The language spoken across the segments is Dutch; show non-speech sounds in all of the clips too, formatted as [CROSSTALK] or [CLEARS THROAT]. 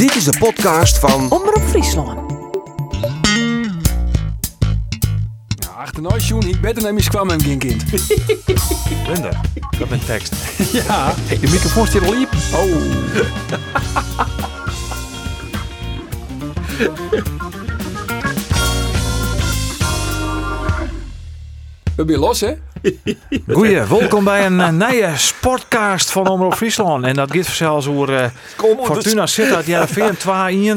Dit is de podcast van Omroep Friesland. Ja, achterna, Sjoen, ik beter naar mij kwam hem geen kind. [LAUGHS] Linda, dat een tekst. [LAUGHS] Ja. De microfoon zit er liep. Oh. We zijn los, hè? [LAUGHS] Goeie, welkom bij een eh, nieuwe sportcast van Omroep Friesland. En dat gaat zelfs over eh, Fortuna Sittard, ja, 4 2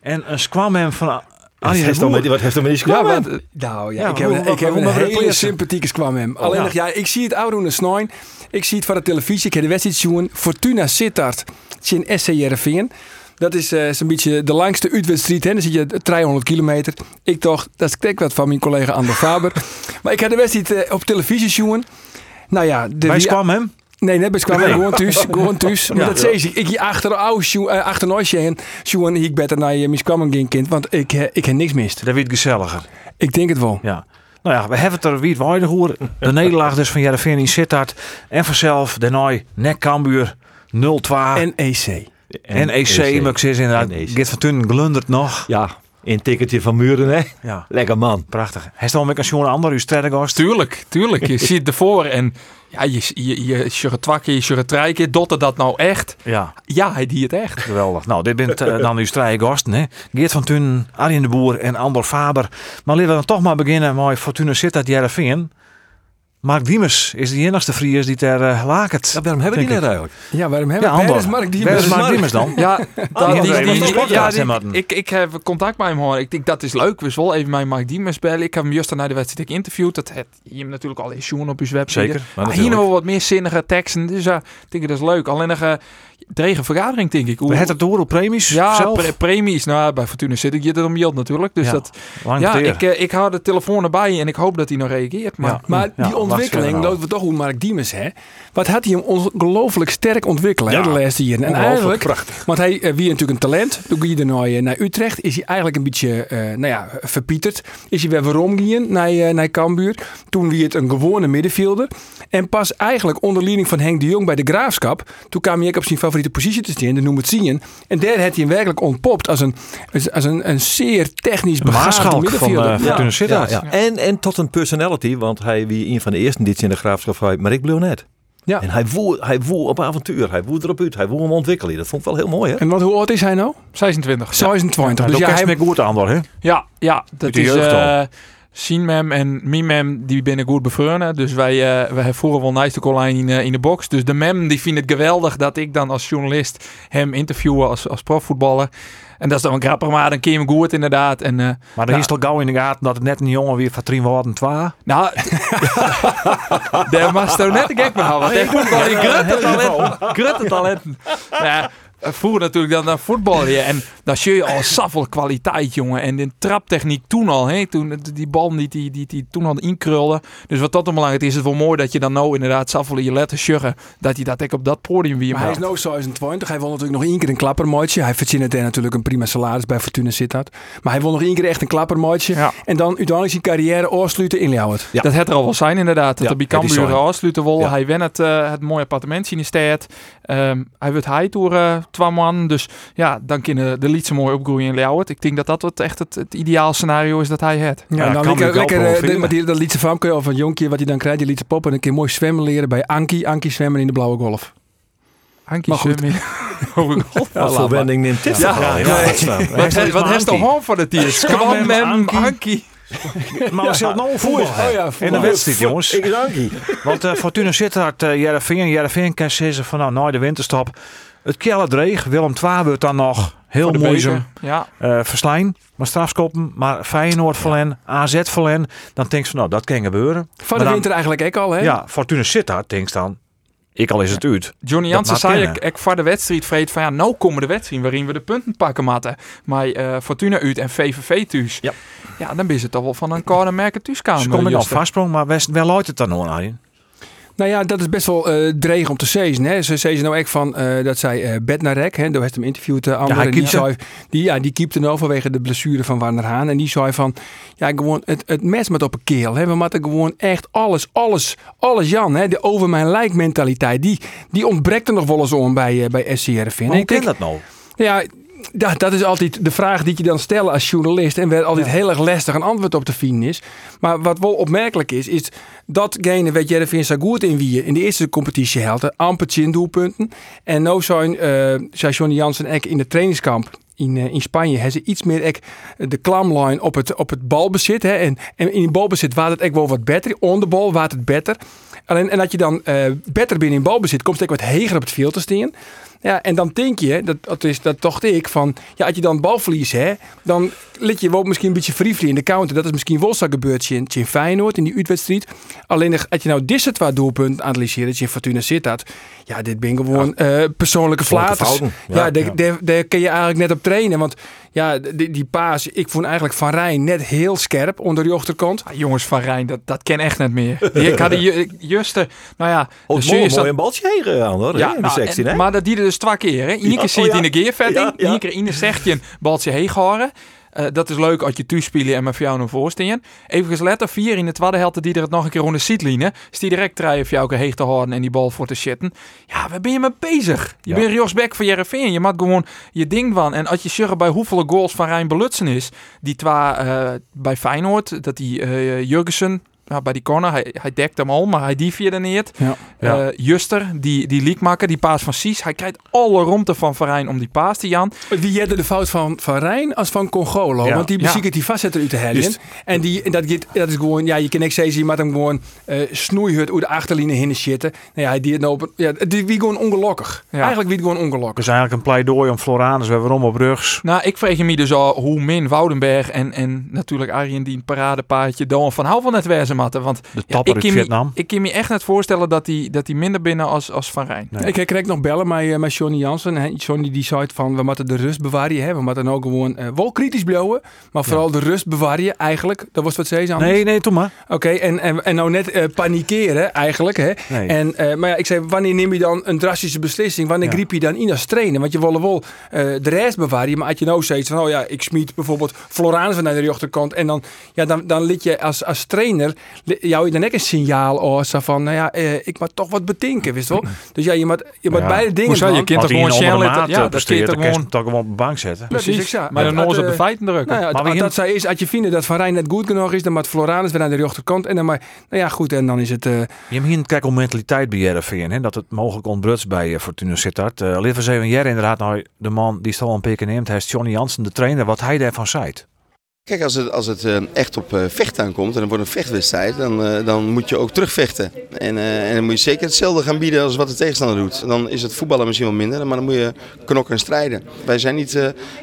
en een squam hem van Arjen Heeft dan met, wat heeft dan met die Ja, squam? wat, nou ja, Ja, ik heb, hoe- een- ik heb hoe een het hele sympathieke kwam hem. Alleen ja. nog, ja, ik zie het oude de snijn. Ik zie het van de televisie. Ik heb de wedstrijd zien. Fortuna Sittard. Het is in SC Heerenveen. Dat is eh, zo'n beetje de langste hè. Dan zit je 300 kilometer. Ik dacht, dat is kijk wat van mijn collega Ander [LAUGHS] Faber. maar ik heb de wedstrijd eh, op televisie zien. Nou ja, de wie- squam hem? Nee, net Squam hem. Gewoon thuis. Gewoon thuis. [LAUGHS] Maar Ja. dat zei ze. Ik hier achter eh, achter zien. Sjoen, ik beter naar je Squam geen kind. Want ik, ik heb niks mist. Dat wordt gezelliger. Ik denk het wel. Ja. Nou ja, we hebben het er weer weinig over. De nederlaag dus van Jereveen in Sittard. En vanzelf, daarna nek Cambuur 0-2. En, NEC. EC, maar ik zeg inderdaad, NEC. Gert van Tunen glundert nog. Ja, een ticketje van Muren, hè? Ja, Lekker man. prachtig. Hij staat met een jongen ander, uw sterrengost. Tuurlijk, tuurlijk. Je [LAUGHS] ziet ervoor en ja, je, je, je sjurre twakke, je sjurre treike. Dotte dat nou echt? Ja. Ja, hij die het echt. Geweldig. Nou, dit bent eh, dan uw strijdgasten, hè? Geert van Tunen, Arjen de Boer en Andor Faber. Maar laten we dan toch maar beginnen met Fortuna Sittard Jereveen. Mark Diemers is de enigste Fries die ter uh, laakt. Ja, waarom hebben die net eigenlijk? Ja, waarom hebben Ja, we is Mark Waar Diemers? is Mark. Diemers dan? Ja, [LAUGHS] dat, die die, heeft die, een die- podcast, ja, hè, die- Martin? ik, ik heb contact met hem hoor. Ik denk dat is leuk. We zullen even met Mark Diemers bellen. Ik heb hem juist na de wedstrijd interviewd. Dat het je hem natuurlijk al eens zien op uw website. Zeker. Maar hier nog wel wat meer zinnige teksten. Dus ja, ik denk dat is leuk. Alleen nog een drege vergadering, denk ik. Hoe- We hebben het door op premies ja, zelf. pre- premies. Nou, bij Fortuna zit ik je er om geld natuurlijk. Dus Ja, dat, Lang ja, ik, eh, ik hou de telefoon erbij en ik hoop dat hij nog reageert. Maar Ja. Maar die ontwikkeling, verder dat nou. we toch hoe Mark Diemers, hè? Wat had hij hem ongelooflijk sterk ontwikkeld, hè, Ja, de laatste jaren. En eigenlijk, prachtig. want hij eh, wie natuurlijk een talent. Toen ging hij naar, naar Utrecht, is hij eigenlijk een beetje, eh, nou ja, verpieterd. Is hij weer waarom gaan naar, naar Cambuur. Toen wie het een gewone middenvelder. En pas eigenlijk onder leiding van Henk de Jong bij de Graafschap. Toen kwam hij ook op zijn favoriete positie te staan, de noem het zien. En daar had hij hem werkelijk ontpopt als een, als, als een, een zeer technisch begaafde Maarschalk van middenvelder. eh. Ja, ja. En, en tot een personality, want hij wie een van de eerste dit in de graafschap maar ik bleef net. Ja. En hij woe, hij woe op avontuur, hij woe erop uit, hij woe hem ontwikkelen. Dat vond ik wel heel mooi, hè? En wat, hoe oud is hij nou? 26. 26. Dus Dus ja, ja, hij, meer goed Andor, hè? Ja, ja dat de is Sienmem en Mimem die binnen goed bevreugden. Dus wij, eh wij voeren wel nice de colijn in, eh, in de box. Dus de mem die vindt het geweldig dat ik dan als journalist hem interview als, als profvoetballer. En dat is dan een grappig, maar dan keer hem goed inderdaad. En, eh, Maar dan Ja. is het al gauw in de gaten dat het net een jongen weer van Trien Worden 2. nou, [LAUGHS] daar mag je net een gek mee houden. want Hij voetbal in grote talenten. Grote talenten. Ja, vroeger natuurlijk dan naar voetballen. ja. En dan zie je al zoveel kwaliteit, jongen. En de traptechniek toen al. Hè, toen, die bal die, die, die, die toen al inkrulde. Dus wat dat dan belangrijk is, is het wel mooi dat je dan nou inderdaad zoveel in je letter sjuggen. Dat hij dat ook op dat podium weer Maar hij is nu 26. Hij wil natuurlijk nog één keer een klappermaatje. Hij verdient daar natuurlijk een prima salaris bij Fortuna Sittard. Maar hij wil nog één keer echt een klappermaatje. Ja. En dan uiteindelijk zijn carrière afsluiten in. Ja. Dat het er al wel zijn inderdaad. Dat de bij het is Cambuur zo. afsluiten wil. Hij wen het, eh, het mooie appartementje in de stad. Ehm, hij wordt hij door eh twee man. Dus ja, dan kunnen de liedsen mooi opgroeien in Ljouwert. Ik denk dat dat wat echt het, het ideaal scenario is dat hij het. Ja, Ja, kan lekker, lekker eh, de- met die, dat liedje famke of een jonkje wat hij dan krijgt, die liedje pop en een keer mooi zwemmen leren bij Ankie. Ankie zwemmen in de blauwe golf. Hankie Maar goed. Zwemmen. God. Wat voor wending neemt dit Ja. Ja. godsnaam. Wat, he- wat heeft de Hankie. hoorn voor de Maar we zullen nou voetbal Oh ja, In de wedstrijd, jongens. Ik dank je. Want eh, Fortuna Sittard, uh, Jereveen, Jereveen kan zeggen van nou, na de winterstop. Het kelle dreig, Willem II wordt dan nog heel moeizaam beker. Ja. eh verslaan. Maar strafskoppen, maar Feyenoord verlen, AZ verlen. Dan denk je van nou, dat kan gebeuren. Van de dan- winter eigenlijk ook al, hè? Ja, Fortuna Sittard denkt dan, ik al is het uit. Johnny Jansen zei ik, ik voor de wedstrijd vreed van ja, nou komen de wedstrijd waarin we de punten pakken matten. Maar eh, Fortuna uit en VVV thuis. Ja. Ja, dan is het toch wel van een koude merken thuiskamer. Ze komen al vastsprong, maar wel luidt het dan nog, Arjen? Nou ja, dat is best wel eh dreig om te zeggen. Hè. Ze zeggen nou echt van eh, dat zij eh Bednarek, hè, door heeft hem interviewd, uh, en die, zei, die, ja, die keepte nou vanwege de blessure van Warner Haan. En die zei van, ja, gewoon het, het mes met op een keel. Hè. We moeten gewoon echt alles, alles, alles Jan, hè, de over mijn lijk mentaliteit, die, die ontbreekt er nog wel eens om bij, bij SCRV. Hoe ken dat nou? Ja, ja, dat is altijd de vraag die je dan stelt als journalist. En waar altijd heel erg lastig een antwoord op te vinden is. Maar wat wel opmerkelijk is, is datgene wat Jerevin zo goed in wie in de eerste competitie helde. Amper 10 doelpunten. En nu zijn, uh, zei Johnny Jansen ek in de trainingskamp in, uh, in Spanje hebben ze iets meer ek, de klamline op het, op het balbezit. Hè. En, en in balbezit was het echt wel wat beter. On de bal was het beter. Alleen, en dat je dan uh, beter binnen in balbezit, komt het ook wat heger op het veld te staan. Ja, en dan denk je, dat, dat, is, dat dacht ik, van ja, als je dan balverlies hè, dan let je wel misschien een beetje vriefje in de counter. Dat is misschien wel zo gebeurd in, in Feyenoord, in die uitwedstrijd. Alleen als je nou dit twee doelpunten analyseert, in Fortuna Sittard, ja, dit ben gewoon ja. uh, persoonlijke flaters. Ja, ja, daar kun je eigenlijk net op trainen, want ja, die, die paas, ik vond eigenlijk Van Rijn net heel scherp onder die achterkant. Ah, jongens, Van Rijn, dat, dat ken echt net meer. ik had die juiste, nou ja... Oh, mooi, mooi een baltje heen aan hoor, ja, in de nou, 16, en, hè? Maar dat die er dus twee keer, hè? Iedere keer zie je het in de geervetting, ja, ja. keer in de 16 baltje heen horen. Uh, dat is leuk als je toespelen en met jou een voorstaan. Even letter, vier in de tweede helft die er het nog een keer onder zietline. Is die direct draaien voor jou heeg te houden en die bal voor te shitten. Ja, waar ben je mee bezig? Je ja. bent Jos Beck van Jereveen. Je maakt gewoon je ding van. En als je zeggen bij hoeveel goals van Rijn Belutsen is, die twee uh, bij Feyenoord, dat die uh, Jurgensen nou, bij die corner, hij, hij dekt hem al, maar hij die vierde neert. Ja. Uh, Juster, die, die leakmaker, die paas van Sies. Hij krijgt alle romte van Verijn om die paas te Jan. Wie jette de fout van Van Rijn als van Congolo? Ja. Want die muziek ja. die vastzetten uit de helling. En die, en dat, dat is gewoon, ja, je kan niks zeggen, je moet hem gewoon uh, snoeihut uit de achterlijnen heen zitten. Nou ja, hij die het nou, ja, die wie gewoon ongelukkig. Ja. Eigenlijk wie gewoon ongelukkig. Dus eigenlijk een pleidooi om Floranus weer waarom op rugs. Nou, ik vreeg me dus al hoe min Woudenberg en, en natuurlijk Arjen die een paradepaadje Doan van hou van het wezen matten. Want de topper ja, in Vietnam. ik kan me echt net voorstellen dat hij dat minder binnen als, als Van Rijn. Nee. Ik kreeg nog bellen met, uh, met Johnny Jansen. He, Johnny die zei van we moeten de rust bewaren. Hè. We moeten ook gewoon uh, wel kritisch blijven. Maar vooral ja. de rust bewaren eigenlijk. Dat was wat ze zei. Nee, nee, toch maar. Oké, okay, en, en, en nou net uh, panikeren eigenlijk. Hè. Nee. En, maar ja, ik zei, wanneer neem je dan een drastische beslissing? Wanneer ja. griep je dan in als trainer? Want je wil wel de rest bewaren. Maar als je nou zegt van, oh ja, ik smiet bijvoorbeeld Floranus naar de rechterkant. En dan, ja, dan, dan liet je als, als trainer, jou dan ook een signaal zo van, nou ja, eh, ik moet toch wat betinken, wist wel. Dus ja, je moet, je moet ja. beide dingen doen. je kind toch gewoon Shell ja, dat je toch gewoon toch gewoon op de bank zetten. Precies. Ja, maar dan eens op de feiten drukken. Nou ja, maar dat zij is, als je vindt dat Van Rijn net goed genoeg is, dan moet Floranus weer aan de rechterkant en dan maar, nou ja, goed, en dan is het. Uh, je hebt hier kijk om mentaliteit bij JRVN, hè, dat het mogelijk ontbruts bij uh, Fortuna Sittard. Uh, Liever zeven jaar inderdaad, nou de man die stal een peken neemt, hij is Johnny Jansen, de trainer, wat hij daarvan zei. Kijk, als het, als het uh, echt op uh, vechten aankomt en er wordt een vechtwedstrijd, dan, uh, dan moet je ook terugvechten. En, en dan moet je zeker hetzelfde gaan bieden als wat de tegenstander doet. Dan is het voetballen misschien wel minder, maar dan moet je knokken en strijden. Wij zijn niet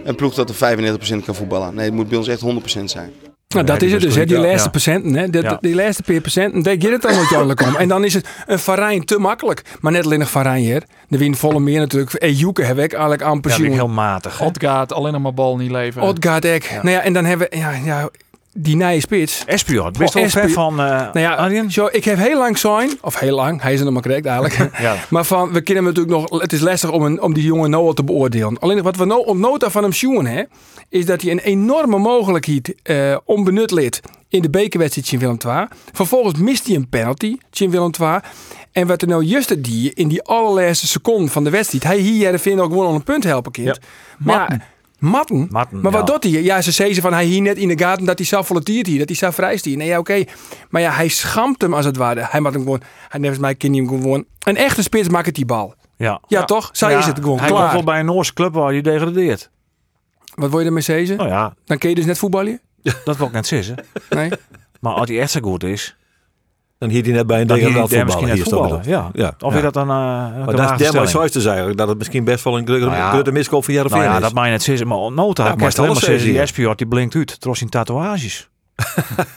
een ploeg dat er 95% kan voetballen. Nee, het moet bij ons echt 100% zijn. Nou, dat is het dus, hè, die laatste procenten. Hè, die, ja. die laatste per procenten, daar gaat het dan ook duidelijk om. En dan is het een Varijn te makkelijk. Maar net alleen nog Varijn hier. De win volle meer natuurlijk. Ejuke heb ik eigenlijk aan pensioen. Ja, heel matig. Odgaard, alleen nog maar bal niet leven. Odgaard, ik. Ja. Nou ja, en dan hebben we... Ja, ja, die nieuwe spits. Espion, best wel ver van uh, nou ja, Arjen? Zo, ik heb heel lang zijn, of heel lang, hij is er nog maar correct eigenlijk. [LAUGHS] ja. Maar van, we kennen natuurlijk nog, het is lastig om, een, om die jongen Noah te beoordelen. Alleen wat we nou ontnota van hem zien, hè, is dat hij een enorme mogelijkheid uh, onbenut lid in de bekerwedstrijd in Willem II. Vervolgens mist hij een penalty in Willem II. En wat er nou juist die in die allerlaatste seconde van de wedstrijd, hij hier de vind ook gewoon al een punt helpen kind. Ja. Maar ja, Matten. Matten maar wat ja. doet hij? Ja, ze zeggen van hij hier net in de gaten dat hij zelf volatiert hier, dat hij zelf vrijst hier. Nee, ja, oké. Okay. Maar ja, hij schampt hem als het ware. Hij maakt hem gewoon, hij neemt mij kind hem gewoon. Een echte spits maakt die bal. Ja, ja, ja. toch? Zij ja, is het gewoon hij klaar. Hij komt wel bij een Noorse club waar hij degradeert. Wat wil je ermee zeggen? Nou ja. Dan kun je dus net voetballen? Dat wil ik net zeggen. Nee. Maar als hij echt zo goed is, dan hier hij net bij een degradaat voetballen. Hier voetballen. Ja. ja. Of je dat dan... Uh, maar dat is zoiets te eigenlijk. Dat het misschien best wel een grote miskoop van Jereveen nou ja, is. dat je net zeggen. Maar nota, ja, maar helemaal zeggen. Die Espiot die blinkt uit. Trots in tatoeages.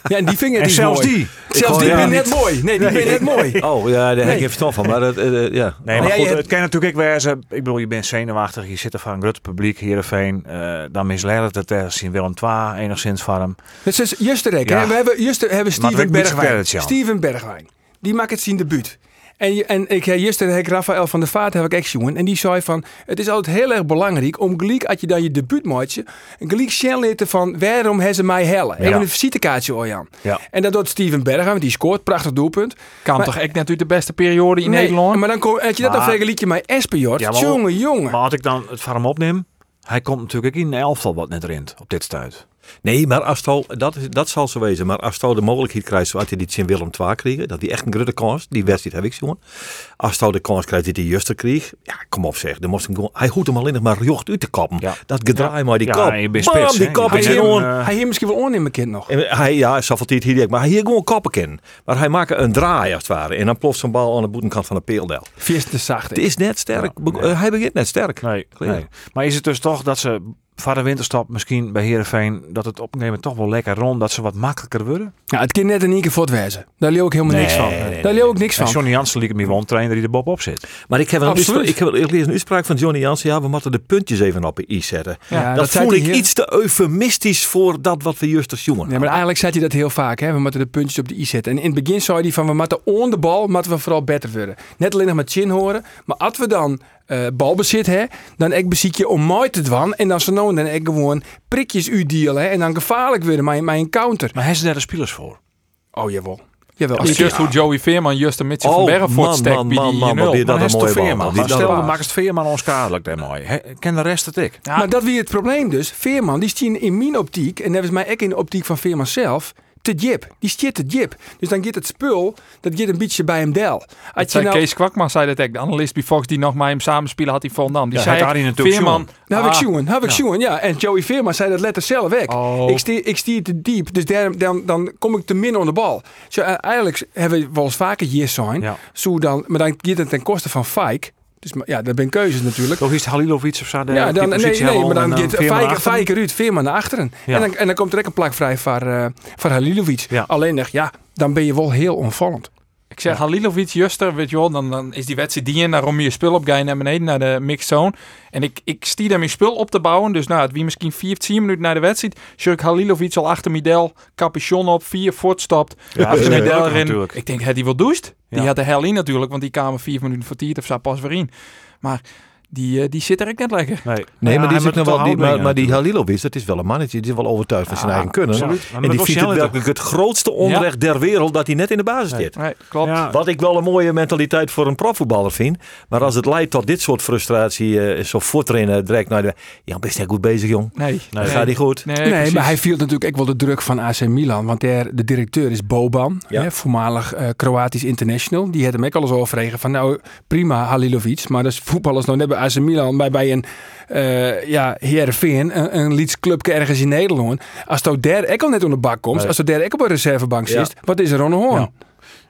Ja, en die vinger en die zelfs mooi. die. Zelfs die ben net mooi. Nee, die ben net mooi. [LAUGHS] Oh, ja, daar heb ik even verstand van. Maar dat, uh, ja. Nee, maar goed, het kan natuurlijk ook wezen. Ik bedoel, je bent zenuwachtig. Je zit er van een groot publiek, Heerenveen. Uh, dan misleidt het er zien Willem II enigszins van hem. Het is Justerek. Ja. We hebben, Juster, hebben Steven Bergwijn. Steven Bergwijn. Die maakt het zijn debuut. En, en ik heb gisteren Rafael van der Vaart heb ik echt jongen. En die zei van, het is altijd heel erg belangrijk om gelijk als je dan je debuut maakt, een gelijk snel van waarom hebben ze mij hellen. Even een visitekaartje Orjan. Ja. En dat doet Steven Berghuis, die scoort, prachtig doelpunt. Kan maar, toch echt natuurlijk de beste periode in nee, Nederland. Maar dan kom, als je dat dan vergelijkt je met Espejord, ja, jongen, jongen. Maar als ik dan het van hem opneem, hij komt natuurlijk ook in een elftal wat net rint op dit stuit. Nee, maar als Tal, dat, is- dat zal zo wezen. Maar als Tal de mogelijkheid krijgt, zoals hij die in Willem II kreeg, dat hij echt een grote kans, die wedstrijd heb ik jongen. Als Tal de kans krijgt die hij Juster kreeg, ja, kom op zeg, dan moest hem gewoon, hij hoeft hem alleen nog maar jocht uit te kappen. Ja. Dat gedraai maar die Ja, Bam, spits, die is gewoon. hij hier misschien wel onnemen kind nog. En hij, ja, zoveel tijd hier maar hij hier gewoon koppen kennen. Maar hij maakt een draai als het ware. En dan ploft zijn bal aan de boetenkant van de peeldel. Vies te zacht. Het is net sterk. Eh, hij begint net sterk. Nee, nee. Maar is het dus toch dat ze de winterstop misschien bij Heerenveen... dat het op een gegeven moment toch wel lekker rond... dat ze wat makkelijker worden? Ja, het kind net in één keer voor het wezen. Daar leeuw ik helemaal niks van. nee, Daar leeuw ik niks En van. Johnny Jansen wel een trainer die er bovenop op zit. Maar ik heb een ik, heb, ik lees een uitspraak van Johnny Jansen. Ja, we moeten de puntjes even op de i zetten. Ja, dat, vond hij ik hier. iets te eufemistisch voor dat wat we juist als jongen. Ja, maar eigenlijk zei hij dat heel vaak. Hè? We moeten de puntjes op de i zetten. En in het begin zei hij van we moeten on de bal, moeten we vooral beter worden. Net alleen nog met chin horen. Maar als we dan eh, balbezit hebben, dan ik beziek je om mooi te dwan. En dan zo nou en dan ik gewoon prikjes u dealen. En dan gevaarlijk worden, maar mijn encounter. Maar hij is daar de spelers voor. Oh jawel. Jawel. Als just hoe Joey Veerman just een Mitchell van Oh, Bergen voor het man, stek man, bij man, die man, wat 1-0. weer dat is mooie. Veerman. Die- stel, dan maakt het Veerman onschadelijk daarmee. He- Ken de rest het ik. Ja. Maar dat wie het probleem dus. Veerman, die stien in mijn optiek, en dat is mij ook in de optiek van Veerman zelf, te jip. Die stiert te jip. Dus dan gaat het spul, dat gaat een beetje bij hem del. Als Het je zei nou, Kees Kwakman zei dat ook. De analist bij Fox die nog met hem samenspelen had hij Volendam. Die Ja, zei Arie natuurlijk Veerman. nou heb ik Ah, zien, heb ik zien. Ja, en Joey Veerman zei dat letter zelf weg. Oh. Ik, stier, ik stier te diep, dus daar, dan, dan kom ik te min onder de bal. Zo, eh, eigenlijk hebben we wel eens vaker hier zijn. Ja. Zo dan, maar dan gaat het ten koste van Fike. Dus maar ja, dat ben keuzes natuurlijk. Of is Halilovic of zo? de- Ja, dan, nee, nee, maar dan en gaat Veerman Fijker, naar achteren. Ja. En, dan, en dan komt er ook een plak vrij voor, eh voor Halilovic. Ja. Alleen nog, ja, dan ben je wel heel onvallend. Ik zeg Halilovic, Juster, weet je wel, dan, dan is die wedstrijd die in. Dan rom je je spul op, ga je naar beneden, naar de mixed zone. En ik, ik stier daar mijn spul op te bouwen. Dus nou, het wie misschien 15 minuten naar de wedstrijd. Shirk Halilovic al achter Midel, capuchon op, vier voortstopt. Ja, is Midel erin. natuurlijk. Ik denk, had hij wel doucht? Die Ja. had de hel in natuurlijk, want die kwamen vier minuten voor tiert of zo pas weer in. Maar die, eh, die zit er ook net lekker. Nee, Nee, Ja, maar, die hij is nog wel, die, maar, maar die. Halilovic, dat is wel een mannetje. Die is wel overtuigd van zijn Ja, eigen kunnen. absoluut. En die vindt het het grootste onrecht der wereld dat hij net in de basis zit. Nee, klopt. Ja. Wat ik wel een mooie mentaliteit voor een profvoetballer vind. Maar als het leidt tot dit soort frustratie, eh, zo voortrainen direct naar de... Ja, best niet goed bezig, jong. Nee, Dat gaat niet goed. Nee, Nee, maar hij viel natuurlijk ook wel de druk van AC Milan. Want der, de directeur is Boban, Ja. hè, voormalig eh, Kroatisch international. Die had hem ook al eens overregen van nou prima Halilovic. Maar dat is voetballers nou net bij AC Milan, bij, bij een eh ja, Heerenveen, een, een Leeds clubje ergens in Nederland. Als dat daar ook al net onder de bak komt, Nee. als dat daar ook op een reservebank Ja. zit, wat is er aan de hoorn? Ja.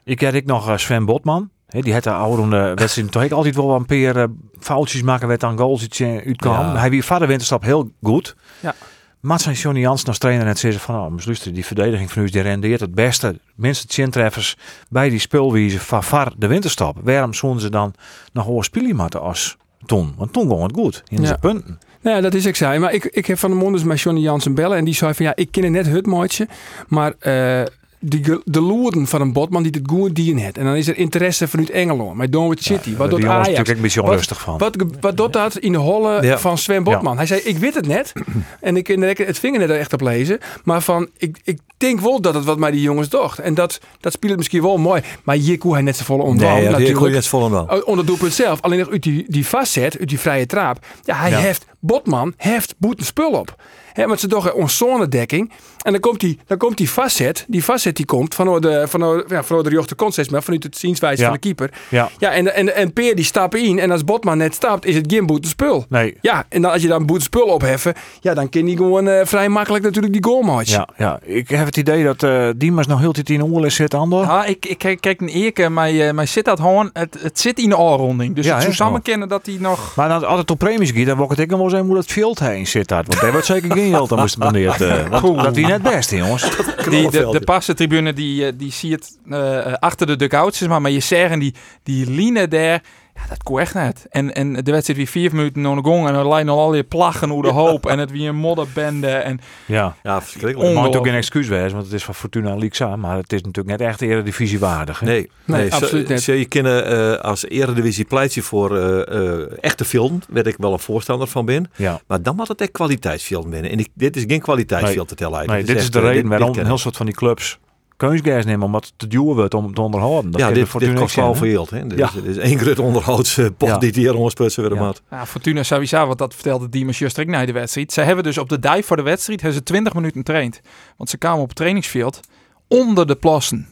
Ik had ik nog eh, Sven Botman. He, die had de oude wedstrijd toch ik altijd wel een paar eh, foutjes maken werd dan goals iets uitkwam. Ja. Hij wie vader winterstap heel goed. Ja. Mats en Johnny Jans als trainer net zeggen van, oh, luister, die verdediging van u die rendeert het beste, minste chintreffers bij die speelwijze van VAR de winterstap. Waarom zouden ze dan nog hoor spelen moeten als toen? Want toen ging het goed in zijn punten. Nou ja, dat is ik zei. Maar ik, ik heb van de mond dus met Johnny Jansen bellen. En die zei van ja, ik ken het net het mooitje. Maar eh, die, ge- de loeren van een botman die het goed dien heeft. En dan is er interesse vanuit Engeland. Met Norwich City. wat doet Ajax? natuurlijk een beetje onrustig van. Wat, wat doet dat in de holle Ja. van Sven Botman? Hij zei, ik weet het net. [CLEARS THROAT] en ik kan er het vinger net echt op lezen. Maar van, ik, ik denk wel dat het wat mij die jongens docht. En dat, dat speelt misschien wel mooi. Maar hier koe hij net zo volle ontwal. Nee, natuurlijk. net vol en wel. Oh, Onder doelpunt zelf. Alleen nog uit die, die vastzet, uit die vrije traap. Ja, hij Ja. Botman heft boeten spul op. Hè, want ze toch een zonedekking. En dan komt die, dan komt die vastzet. Die vastzet die komt vanuit de, vanuit, ja, vanuit de jochte steeds maar vanuit het zienswijze Ja. van de keeper. Ja. Ja, en, en, en Peer die stappen in. En als Botman net stapt, is het geen boeten spul. Nee, Ja, en dan, als je dan boeten spul opheffen, ja, dan kan hij gewoon eh, vrij makkelijk natuurlijk die goal maken. ja, ja, ik heb het idee dat eh Diemers nog heel de tijd in de oorlog zit, Andor. Ja, ik, ik kijk, kijk een Eke, maar uh, maar zit dat gewoon, het, het zit in de oorronding. Dus Ja, het hè? zou samen kennen dat hij nog... Maar dan, als het op premies gaat, dan wordt het ik nog wel zijn hoe dat veld heen zit daar. Want daar wordt zeker geen geld aan bespendeerd. eh, want Goed. dat die net best, jongens. [LAUGHS] Die, de, de passentribune die, eh, die zie het eh, achter de dugouts, zeg maar. Maar je zeggen die, die line daar, ja, dat kon echt net. En, en de wedstrijd weer vier minuten naar de gong en er lijnen al die plaggen hoe de hoop. en het weer een modderbende. En Ja. Ja, verschrikkelijk. Het Ongelooflijk. natuurlijk geen excuus wezen, want het is van Fortuna Lixa. Maar het is natuurlijk net echt eredivisie waardig. hè? Nee, Nee, nee, absoluut niet. je kennen eh, als eredivisie pleitje voor eh, eh, echte film, waar ik wel een voorstander van ben. Ja. Maar dan moet het echt kwaliteitsfilm binnen. En ik, dit is geen kwaliteitsfilm te tellen. Nee, dit is echt, de reden dit- waarom dit een heel soort van die clubs kunstgas nemen om wat te duwen wordt om te onderhouden. Dat ja, dit, kost wel in, veel geld. Hè? Dit, Ja. is, dit is één groot onderhoudspot Ja. die hier ondersputsen weer Ja. Ja, Fortuna sowieso, want dat vertelde Diemers juist direct na de wedstrijd. Ze hebben dus op de dive voor de wedstrijd hebben ze 20 minuten traind. Want ze kwamen op het trainingsveld onder de plassen.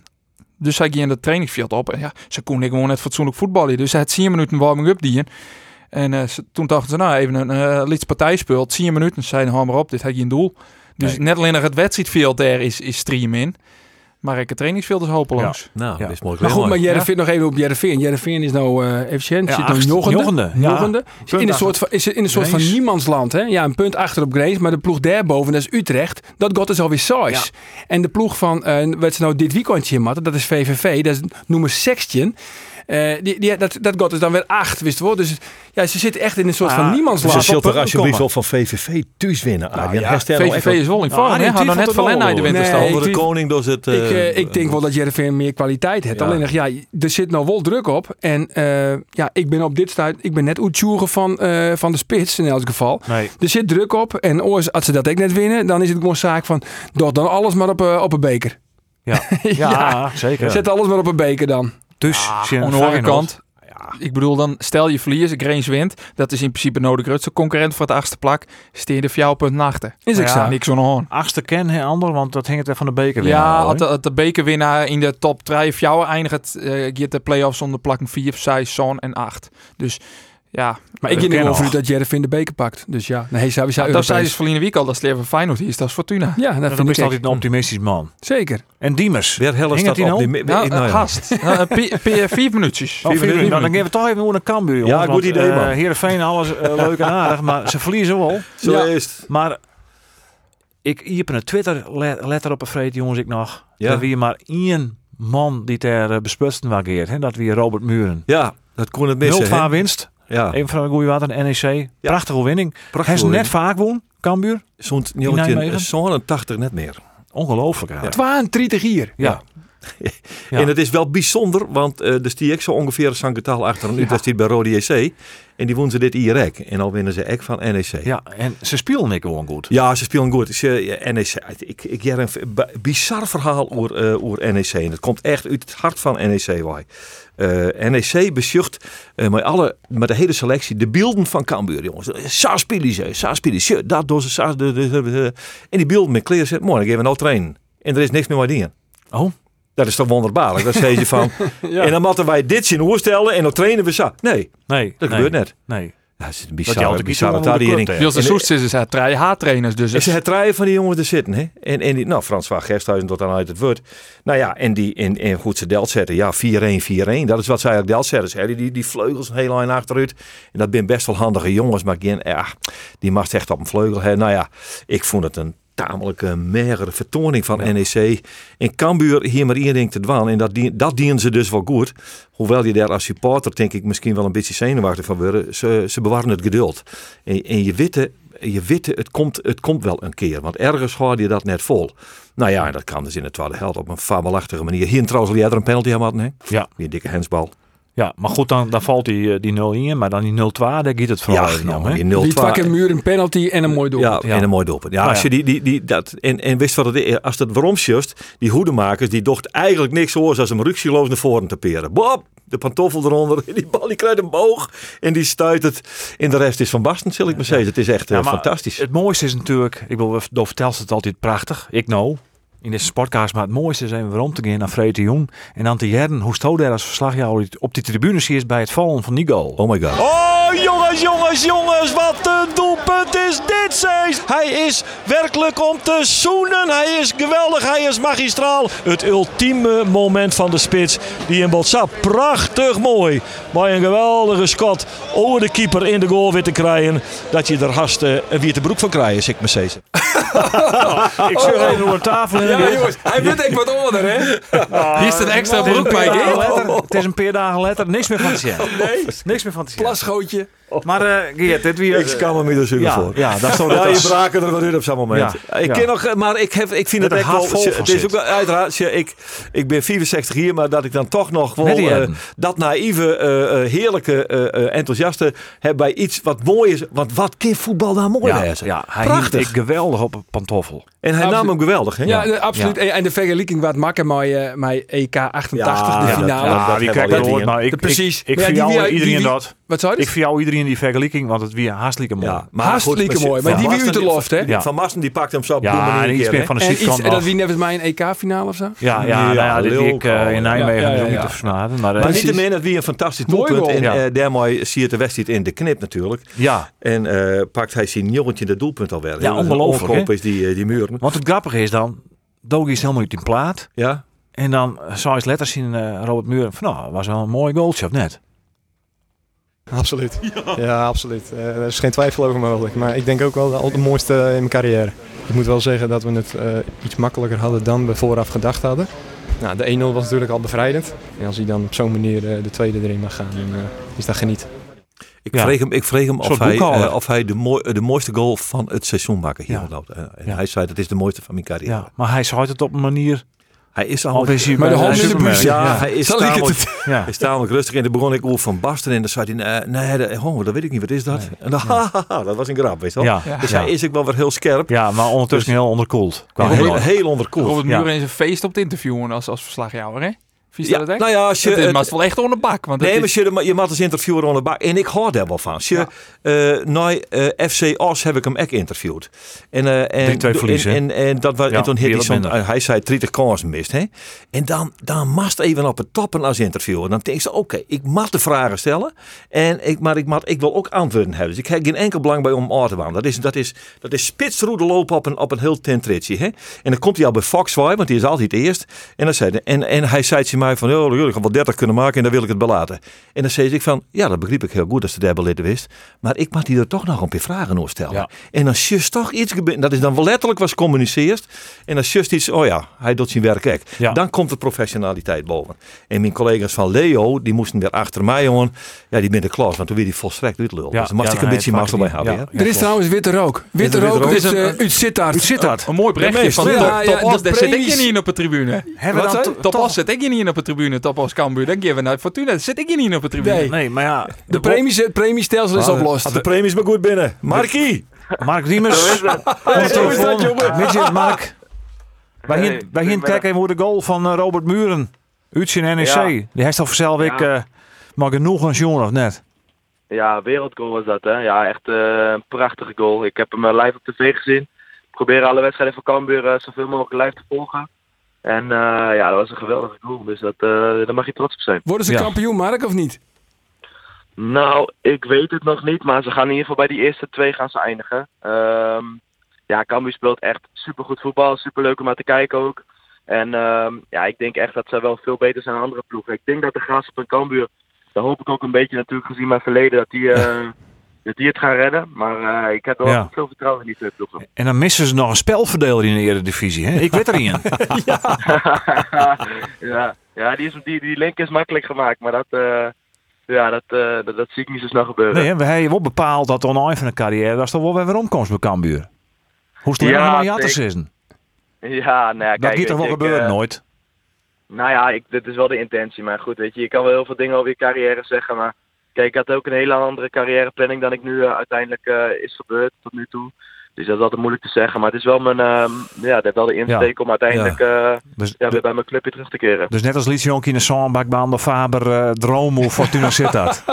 Dus zij gingen het trainingsveld op. En ja, ze konden gewoon net fatsoenlijk voetballen. Dus ze had 10 minuten warming-up die. En eh, ze- toen dachten ze, nou even een uh, lieds partij speelt. 10 minuten, ze zeiden, hou maar op, dit had je een doel. Dus Nee. net alleen nog het wedstrijdveld daar is, is stream in. Maar ik het trainingsveld hopeloos. Nou, dat is mooi. Maar goed, maar Jereveen, ja. nog even op Jereveen. Jereveen is nou eh, efficiënt. Ja, acht, nogende. nog in een soort van, is in een soort van niemandsland. Hè? Ja, een punt achter op Grace. Maar de ploeg daarboven, dat is Utrecht. Dat god is alweer saais. En de ploeg van, uh, wat ze nou dit weekendje in matten, dat is VVV. Dat is, noemen 16. Uh, die, die, dat, dat god is dan weer acht, wist je Dus ja, ze zitten echt in een soort ah, van niemandsland. Dus ze zult er alsjeblieft wel van VVV thuis winnen, ah, Nou, ja, VVV is wel in vorm, nou, hè? Had nog net van Lennart de winterstand. Nee, de koning door het... Uh, ik, denk wel dat Jervin meer kwaliteit heeft. Alleen, nog, ja, er zit nou wel druk op. En ja, ik ben op dit stuit, ik ben net oetjoeren van, van de spits in elk geval. Nee. Er zit druk op. En als ze dat ik net winnen, dan is het gewoon zaak van... Dort dan alles maar op, op een beker. Ja, [LAUGHS] ja, ja, zeker. Zet alles maar op een beker dan. Dus, Ah, aan de andere kant. Ik bedoel dan, stel je verliest, Grains wint. Dat is in principe nou de grootste concurrent voor het achtste plak. Steer de jouw punt nachten. Is ook ja, zo. niks aan. Achtste ken hij ander, want dat hing het weer van de beker weer. Ja, als hoor. de, bekerwinnaar in de top 3 of jou eindigt, uh, gaat de play-offs zonder plakken 4, 6, 7 en 8. Dus ja, Maar ik Dat er over dat Jereveen de beker pakt. Dus ja, nee, zou zou dat zei ze verliezen week al, dat is leven Feyenoord hier is, dat is Fortuna. Ja, dat Dat vind is ik altijd een optimistisch man. Zeker. En Diemers. Weer staat hier op nou? die... Nou, nou eh. Eh, vier minuutjes. Oh, vier. Nou, dan gaan we toch even naar een Cambuur. Ja, goed idee, eh, man. Heerenveen, alles eh, [LAUGHS] leuk en aardig, maar ze verliezen wel. Zo Ja. is het. Maar ik hier heb een Twitter le- letter op een vreet, jongens, ik nog. Ja. Dat wie maar één man die ter uh, besputsten wageert. hè, Dat wie Robert Muren. Ja, dat kon het missen. 0-2 hè? winst. Ja, Even van een goede water, NEC. Prachtige winning. Hij is net vaak won, Cambuur. Zo'n Nijmegen? zo'n 80 net meer. Ongelooflijk. Ja. 32 hier. ja. Ja. [LAUGHS] En het is wel bijzonder, want er stier ik zo ongeveer een Sanketal achter een Utrecht bij Rode JC. En die wonnen ze dit IREC. En al winnen ze ek van NEC. Ja, en ze spelen ik gewoon goed. Ja, ze spelen goed. Ze, ja, NEC, ik, ik heb een bizar verhaal over, eh, over NEC. En het komt echt uit het hart van NEC. Wij. Eh, NEC besjucht eh, met, alle, met de hele selectie de beelden van Cambuur, jongens. Saar spelen ze, Saar spelen ze. Dat doen ze, En die beelden met kleren zitten, mooi, dan geven we nou trainen. En er is niks meer bij dingen. Oh, Dat is toch wonderbaarlijk. Dan zeg je [LAUGHS] van, en dan moeten wij dit zien oorstellen en dan trainen we zo. Nee, nee. dat nee, gebeurt net. Nee. Dat is een bizarre, bizarre de En- Soest is het drie H-trainers. Dus ze het draaien van die jongens er zitten. Hè? En, en die, nou, Frans van Gersthuizen tot dan uit het woord. Nou ja, en, die, en, en goed, ze delt zetten. Ja, 4-1, 4-1. Dat is wat zij eigenlijk delt zetten. Hè? Die, die, die vleugels een hele lijn achteruit. En dat zijn best wel handige jongens. Maar geen, ja, die mag echt op een vleugel. Hè? Nou ja, ik vond het een tamelijke magere vertoning van NEC. En Cambuur hier maar één ding te dwaan. En dat, dien, dat dienen ze dus wel goed. Hoewel je daar als supporter denk ik misschien wel een beetje zenuwachtig van worden. Ze, ze bewaren het geduld. En, en je witte, je witte het, komt, het komt wel een keer. Want ergens hoorde je dat net vol. Nou ja, dat kan dus in de tweede helft op een fabelachtige manier. Hier trouwens al jij er een penalty aan hadden, hè? Ja. Die dikke hensbal. Ja, maar goed, dan, dan valt die, eh, die 0 in. Maar dan die 0-2, daar gaat het vooral Ja, even ja, om. Hè? die Die 0-2. pak een muur, een penalty en een mooi doel. Ja, Ja. en een mooi doelpunt. Ja, Nou als je die, die, die, dat, en, en wist wat het is, als het waarom just, die hoedemakers, die docht eigenlijk niks hoors als een ruksyloos naar voren te peren. Bob, de pantoffel eronder, [LAUGHS] die bal die krijgt een boog en die stuit het. En de rest is van Basten, zal ik maar zeggen. Het is echt eh, Ja, maar fantastisch. Het mooiste is natuurlijk, ik bedoel, door vertelt het altijd prachtig. Ik nou, in deze sportcast, maar het mooiste is even waarom te gaan naar Freek de Jong. En dan te jaren hoe Sto daar als verslagjouwer op die tribunes is bij het vallen van die goal. Oh my god. Oh, jongens, jongens, jongens, wat een doelpunt Hij is werkelijk om te zoenen. Hij is geweldig, hij is magistraal. Het ultieme moment van de spits. Die in Botsa prachtig mooi. Maar een geweldige schot over de keeper in de goal weer te krijgen. Dat je er haast eh, een witte broek van krijgt, zeg ik maar steeds. [LAUGHS] Ik zeg even door de tafel. Ja, jongens, hij wordt echt wat onder, hè? Hier is een extra Het is een broek bij. Het is een paar dagen later, niks meer van te zien. Nee. Niks meer van te zien. Plasgootje. Maar eh Geert, dit weer... Ik kan me er zo ja, voor. Ja, dat stond Ja, het je braken er wat in op zo'n moment. Ja, ik ja. ken nog, maar ik, heb, ik vind het Met echt wel. Het is ook wel uiteraard. Ik, ik ben 64 hier, maar dat ik dan toch nog wel eh, hebben. dat naïeve, eh, eh, heerlijke, eh, eh, enthousiaste heb bij iets wat mooi is. Want wat kan voetbal daar mooi ja, wezen? ja, hij Prachtig. hield ik geweldig op een pantoffel. En hij nam hem geweldig, hè? Ja, eh, absoluut. En de vergelijking wat met, eh, met EK 88, Ja, de dat- finale. dat- Ja, dat die het woord, gezien. maar ik, precies. ik, ik vind iedereen dat. Wat zou je? Ik vind jou iedereen die vergelijking, want het weer hartstikke mooi. Ja, Hartstikke goed, mooi, Van maar die wie uit de loft, hè? Van Masten die pakt hem zo op Ja, en iets meer van de En iets, zijkant en dat wie net mij een EK-finale of zo? Ja, ja, Ja, nou ja, dit week eh, al. in Nijmegen Ja, ja, ja, niet ja. te versmaden. Maar, eh, Maar niet te min dat wie een fantastisch Mooi doelpunt. goal. En Ja. eh, daarmee zie je de wedstrijd in de knip natuurlijk. ja, En eh, pakt hij zijn jongetje de doelpunt alweer. Ja, Heel ongelooflijk, is die, eh, die muren. want het grappige is dan, Dogi is helemaal uit in plaat. Ja? En dan zou je letters zien eh, Robert Muren van, nou, was wel een mooi goaltje of net? Absoluut. [LAUGHS] Ja, absoluut. Eh, er is geen twijfel over mogelijk. Maar ik denk ook wel de, de mooiste in mijn carrière. Ik moet wel zeggen dat we het eh, iets makkelijker hadden dan we vooraf gedacht hadden. Nou, de 1-0 was natuurlijk al bevrijdend. En als hij dan op zo'n manier eh, de tweede erin mag gaan, dan eh, is dat geniet. Ik Ja. vreeg hem, ik vreeg hem of hij, eh, of hij de, mooi, de mooiste goal van het seizoen maken hier. Ja. en Ja. hij zei dat is de mooiste van mijn carrière. Ja, maar hij zei het op een manier, Hij is al... Maar de hand in de buurt, Ja, ja. hij is tamelijk, ja. hij is tamelijk rustig. En toen begon ik over van Basten. En dan zei hij, eh, nee, dat, oh, dat weet ik niet. Wat is dat? En dan, [LAUGHS] dat was een grap, weet je wel. Ja. Dus ja. hij is ook wel weer heel scherp. Ja, maar ondertussen heel onderkoeld. Heel, heel onderkoeld. Robert Ja. Muren is een feest op het interviewen als, als verslagjouwer, hè? Vies Ja, dat nou ja, als je... Het is het- maar wel echt onder bak. Want Nee, is- maar je, je moet als interviewer onder bak. En ik hoor daar wel van. Als Je, eh nou, eh, FC Os heb ik hem ook geïnterviewd. En, eh, en, 3-2 verliezen. En, en, en, dat was, Ja, en toen hij, zo'n- eh, hij zei 30 kansen mist. Hè? En dan, dan mast even op het toppen als interviewer. Dan denk je, oké, ik mag de vragen stellen. En ik, maar ik, mag, ik wil ook antwoorden hebben. Dus ik heb geen enkel belang bij om aan te waan. Dat is, dat is, dat is spitsroede lopen op een, op een heel tentritje. Hè? En dan komt hij al bij Fox want die is altijd eerst. En, dan zei hij, en, en hij zei tegen mij van, oh, jullie gaan wel 30 kunnen maken en dan wil ik het belaten. En dan zei ik van, ja, dat begreep ik heel goed als de daar lid wist. Maar ik mag die er toch nog een paar vragen over stellen. Ja. En dan just toch iets gebeurt, dat is dan wel letterlijk was communiceerd. En dan just iets, oh ja, hij doet zijn werk ook. Ja. Dan komt de professionaliteit boven. En mijn collega's van Leo, die moesten weer achter mij, jongen. Ja, die ben de klas, want toen weer die volstrekt uitlul. Ja, dus dan moest ja, ik een beetje mazzel hebben. niet. hè. Er is trouwens witte rook. Witte witte rook rook? is een- uit Sittard. Zit? Een mooi berichtje meest- van ja, Top, ja, top de Os. Daar zit ik niet op de tribune. Wat Top toch- Os zit ik hier niet op de tribune. Top Os Cambuur. Dan geven we naar Fortuna. Dan zit ik hier niet op de tribune. Nee. Nee, maar ja, De premies, het premiestelsel is Had oplost. de premies maar goed binnen. Markie! Mark Diemers. Hey, [LAUGHS] zo is dat, jongen. Midget, Mark. Wij Hey, gaan wij gaan goedemiddag. kijken even hoe de goal van eh, Robert Muren. Uit zijn NEC. Ja. Die heeft al zelf ik Ja. eh, maar genoeg een jongen of net. Ja, wereldgoal was dat, hè. Ja, echt eh, een prachtige goal. Ik heb hem eh, live op tv gezien. Ik probeer alle wedstrijden van Cambuur zoveel mogelijk live te volgen. En eh, ja, dat was een geweldige goal. Dus dat, eh, daar mag je trots op zijn. Worden ze Ja. kampioen, Mark, of niet? Nou, ik weet het nog niet. Maar ze gaan in ieder geval bij die eerste twee gaan ze eindigen. Ehm, ja, Cambuur speelt echt supergoed voetbal. Superleuk om naar te kijken ook. En ehm, ja, ik denk echt dat ze wel veel beter zijn dan andere ploegen. Ik denk dat de Graafschap en Cambuur, daar hoop ik ook een beetje natuurlijk gezien mijn verleden, dat die, eh, [LAUGHS] dat die het gaan redden. Maar eh, ik heb wel Ja. veel vertrouwen in die twee ploegen. En dan missen ze nog een spelverdeler in de Eredivisie. Hè? Ik weet er een. [LAUGHS] ja, ja die, is, die, die link is makkelijk gemaakt, maar dat, eh, ja, dat, eh, dat, dat zie ik niet zo snel gebeuren. Nee, we hebben wel bepaald dat oneindig van de carrière, dat is toch wel weer omkomst bij Cambuur. Hoe is het Ja, ja, is? Ja, nou ja, Dat kijk, gaat toch wel gebeuren nooit? Nou ja, ik, dit is wel de intentie. Maar goed, weet je, je kan wel heel veel dingen over je carrière zeggen. Maar kijk, ik had ook een hele andere carrièreplanning dan ik nu eh, uiteindelijk eh, is gebeurd tot nu toe. Dus dat is altijd moeilijk te zeggen. Maar het is wel mijn, ehm, ja, dat heeft wel de insteek om uiteindelijk eh, Dus, ja, weer bij mijn clubje terug te keren. dus net als Lietse Jonk in de Zandbakbaan of Faber, eh Droom of Fortuna zit dat.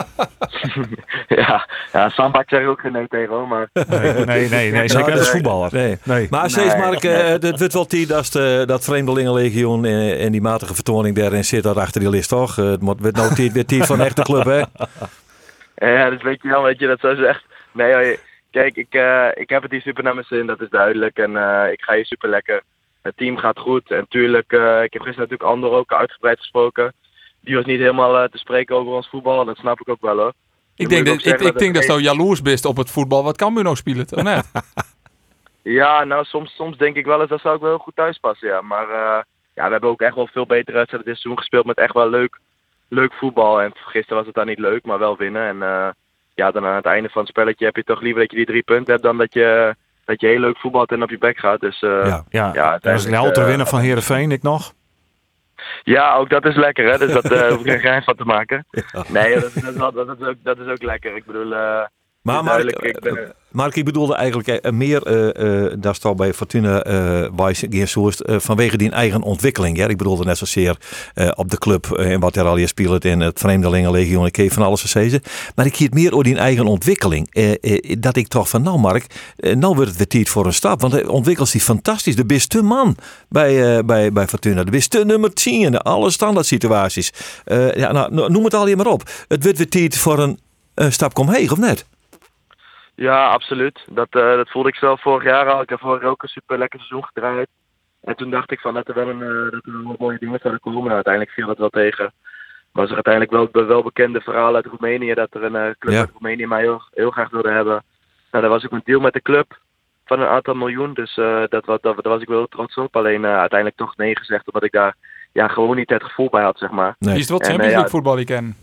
[LAUGHS] ja, ja Sambak zeg ik ook geen nee tegen hoor. Maar Nee, nee, nee, nee zeker net als voetballer. Nee. Nee. Maar Nee, steeds Mark, nee. eh, het wordt wel tijd als de, dat Vreemdelingenlegioen en, en die matige vertoning daarin zit daar achter die list, toch? Het wordt nou tijd, van een echte club, hè? [LAUGHS] ja, dus weet je wel, weet je, dat zo zegt. Nee, hoor, kijk, ik, eh, ik heb het hier super naar mijn zin, dat is duidelijk. En eh, ik ga hier super lekker. Het team gaat goed. En tuurlijk, eh, ik heb gisteren natuurlijk Ander ook uitgebreid gesproken. Die was niet helemaal te spreken over ons voetbal. Dat snap ik ook wel hoor. Ik denk, dat, ik, ik dat denk dat je jaloers bent op het voetbal wat nou speelt. Of net? Ja, nou soms, soms denk ik wel eens dat zou ik wel heel goed thuis passen. Ja. Maar ja, we hebben ook echt wel veel betere wedstrijden dit seizoen gespeeld met echt wel leuk, leuk voetbal. En gisteren was het dan niet leuk, maar wel winnen. En ja, dan aan het einde van het spelletje heb je toch liever dat je die drie punten hebt dan dat je, dat je heel leuk voetbalt en op je bek gaat. Dus eh, Ja. ja, Ja, is uiteindelijk, louter eh, winnen van Heerenveen, ik nog. ja, ook dat is lekker, hè? Dus dat eh hoef ik geen geheim van te maken. [LAUGHS] Nee, dat, dat, dat, is ook, dat is ook lekker. Ik bedoel, Maar Mark, ik ben, eh, Mark, ik bedoelde eigenlijk eh, meer eh eh daar staat bij Fortuna eh bij eh, vanwege die eigen ontwikkeling. Ja? Ik bedoelde net zozeer eh, op de club eh, en wat er al je speelt en het Vreemdelingenlegioen. Ik heb van alles gezegd. Maar ik het meer over die eigen ontwikkeling. Eh, eh, dat ik toch van, nou Mark, eh, nou wordt het weer tijd voor een stap. Want hij ontwikkelt zich fantastisch. De beste man bij, eh, bij, bij Fortuna. De beste nummer 10 in alle standaard situaties. Eh, ja, nou, no- noem het al je maar op. Het wordt weer tijd voor een eh, stap omheen, of net? Ja, absoluut. Dat, eh, dat voelde ik zelf vorig jaar al. Ik heb vorig jaar ook een super lekker seizoen gedraaid. En toen dacht ik van dat er wel, een, eh, dat er wel mooie dingen zouden komen. Nou, uiteindelijk viel dat wel tegen. Was er uiteindelijk wel het wel bekende verhaal uit Roemenië dat er een eh, club Ja. uit Roemenië mij heel, heel graag wilde hebben. Nou, daar was ook een deal met de club van een aantal miljoen. Dus eh, dat, was- dat, daar was ik wel trots op. Alleen uiteindelijk toch nee gezegd, omdat ik daar ja, gewoon niet het gevoel bij had, zeg maar. Nee. Is het wat En, Champions League ja. voetbal ik ken?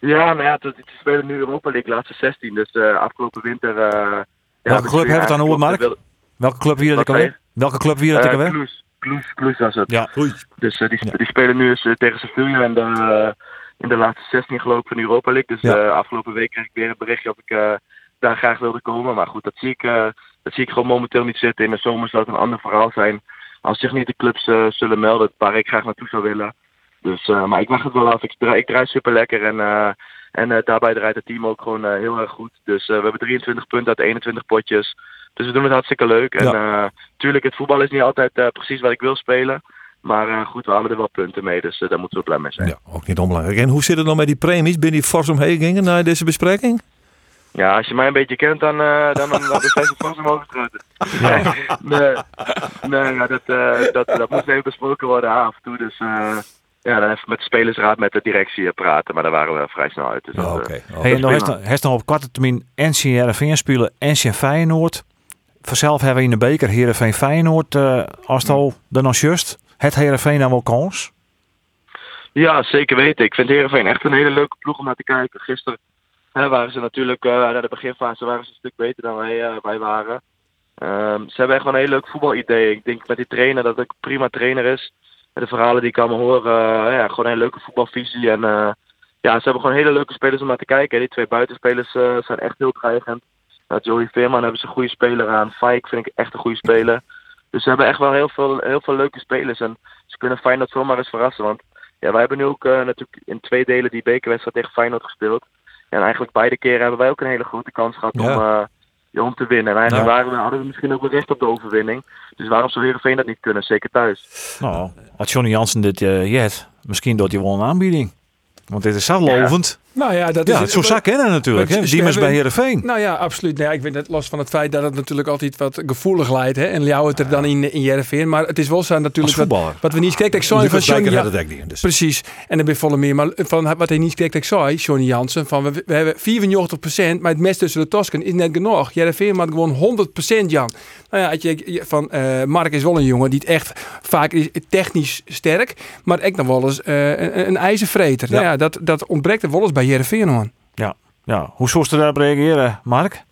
Ja, maar ja, het, het spelen nu Europa League laatste 16. Dus eh, afgelopen winter... eh ja, Welke dus club hebben we het dan over, Mark? Welke club wie dat ik alweer? Welke club wie dat ik Eh, alweer? Cluj, Cluj, Cluj was het. Ja. Dus eh, die, die spelen nu eens tegen Sevilla in de, in de laatste 16 geloof ik van de Europa League. Dus Ja. eh, afgelopen week kreeg ik weer een berichtje of ik eh, daar graag wilde komen. Maar goed, dat zie, ik, eh, dat zie ik gewoon momenteel niet zitten. In de zomer zou het een ander verhaal zijn. Als zich niet de clubs zullen melden waar ik graag naartoe zou willen. Dus, eh, maar ik wacht het wel af. Ik draai, ik draai super lekker en, eh, en eh, daarbij draait het team ook gewoon heel erg goed. Dus we hebben 23 punten uit 21 potjes. Dus we doen het hartstikke leuk. En eh, tuurlijk, het voetbal is niet altijd precies wat ik wil spelen. Maar goed, we halen er wel punten mee. Dus daar moeten we blij mee zijn. Ja, ook niet onbelangrijk. En hoe zit het dan met die premies? Ben die fors omheen gingen na deze bespreking? Ja, als je mij een beetje kent, dan, eh dan, dan, dan zijn ze vast omhoog. [LAUGHS] Nee, nee, ja, dat, dat, dat moest even besproken worden af en toe. Dus ja, dan even met de spelersraad, met de directie eh, praten. Maar daar waren we vrij snel uit. Dus dat, oké. eh, Oh, Hey, en dan heeft op korte termijn NC Heerenveen spelen, NC Feyenoord. Vanzelf hebben we in de beker Heerenveen Feyenoord. eh als het al dan als just. Het Heerenveen dan wel kans? Ja, zeker weten. Ik vind Heerenveen echt een hele leuke ploeg om naar te kijken. Gisteren hè, waren ze natuurlijk, eh naar de beginfase waren ze een stuk beter dan wij, eh, wij waren. Ehm, ze hebben echt wel een heel leuk voetbalidee. Ik denk met die trainer dat het ook een prima trainer is. De verhalen die ik allemaal hoor, eh, ja, gewoon een leuke voetbalvisie. En eh, ja, ze hebben gewoon hele leuke spelers om naar te kijken. Die twee buitenspelers eh, zijn echt heel dreigend. Joey Veerman hebben ze een goede speler aan. Fike vind ik echt een goede speler. Dus ze hebben echt wel heel veel, heel veel leuke spelers. En ze kunnen Feyenoord zomaar eens verrassen. Want ja, wij hebben nu ook natuurlijk in twee delen die bekerwedstrijd tegen Feyenoord gespeeld. En eigenlijk beide keren hebben wij ook een hele grote kans gehad om, om te winnen. En waren we, hadden we misschien ook wel recht op de overwinning. Dus waarom zou Heerenveen dat niet kunnen? Zeker thuis. Nou, had Johnny Jansen dit uh, misschien doet hij wel een aanbieding. Want dit is zo lovend. Nou ja, dat Ja, is zo zak kennen natuurlijk. Hè? ze Die is hebben- bij Heerenveen. Nou ja, absoluut. Nee, ik vind het los van het feit dat het natuurlijk altijd wat gevoelig leidt. Hè, en jou het er dan in, in Jereveen. Maar het is wel zo Als natuurlijk wat, voetballer. wat we niet kijken. Ik zei van Johnny, Dijker ja, had het ook niet. Dus. Precies. En dan ben je volle meer. Maar van wat hij niet kijkt, ik zei, Johnny Jansen, van we, we hebben 94%, maar het mes tussen de Tosken is net genoeg. Jereveen maakt gewoon 100% Jan. Nou ja, je, van eh, Mark is wel een jongen die het echt vaak is technisch sterk, maar echt nog wel eens eh, een, een ijzervreter. Ja. Nou ja, dat, dat ontbreekt er wel eens bij Jereveen hoor. Ja, hoe zou je daarop reageren, Mark?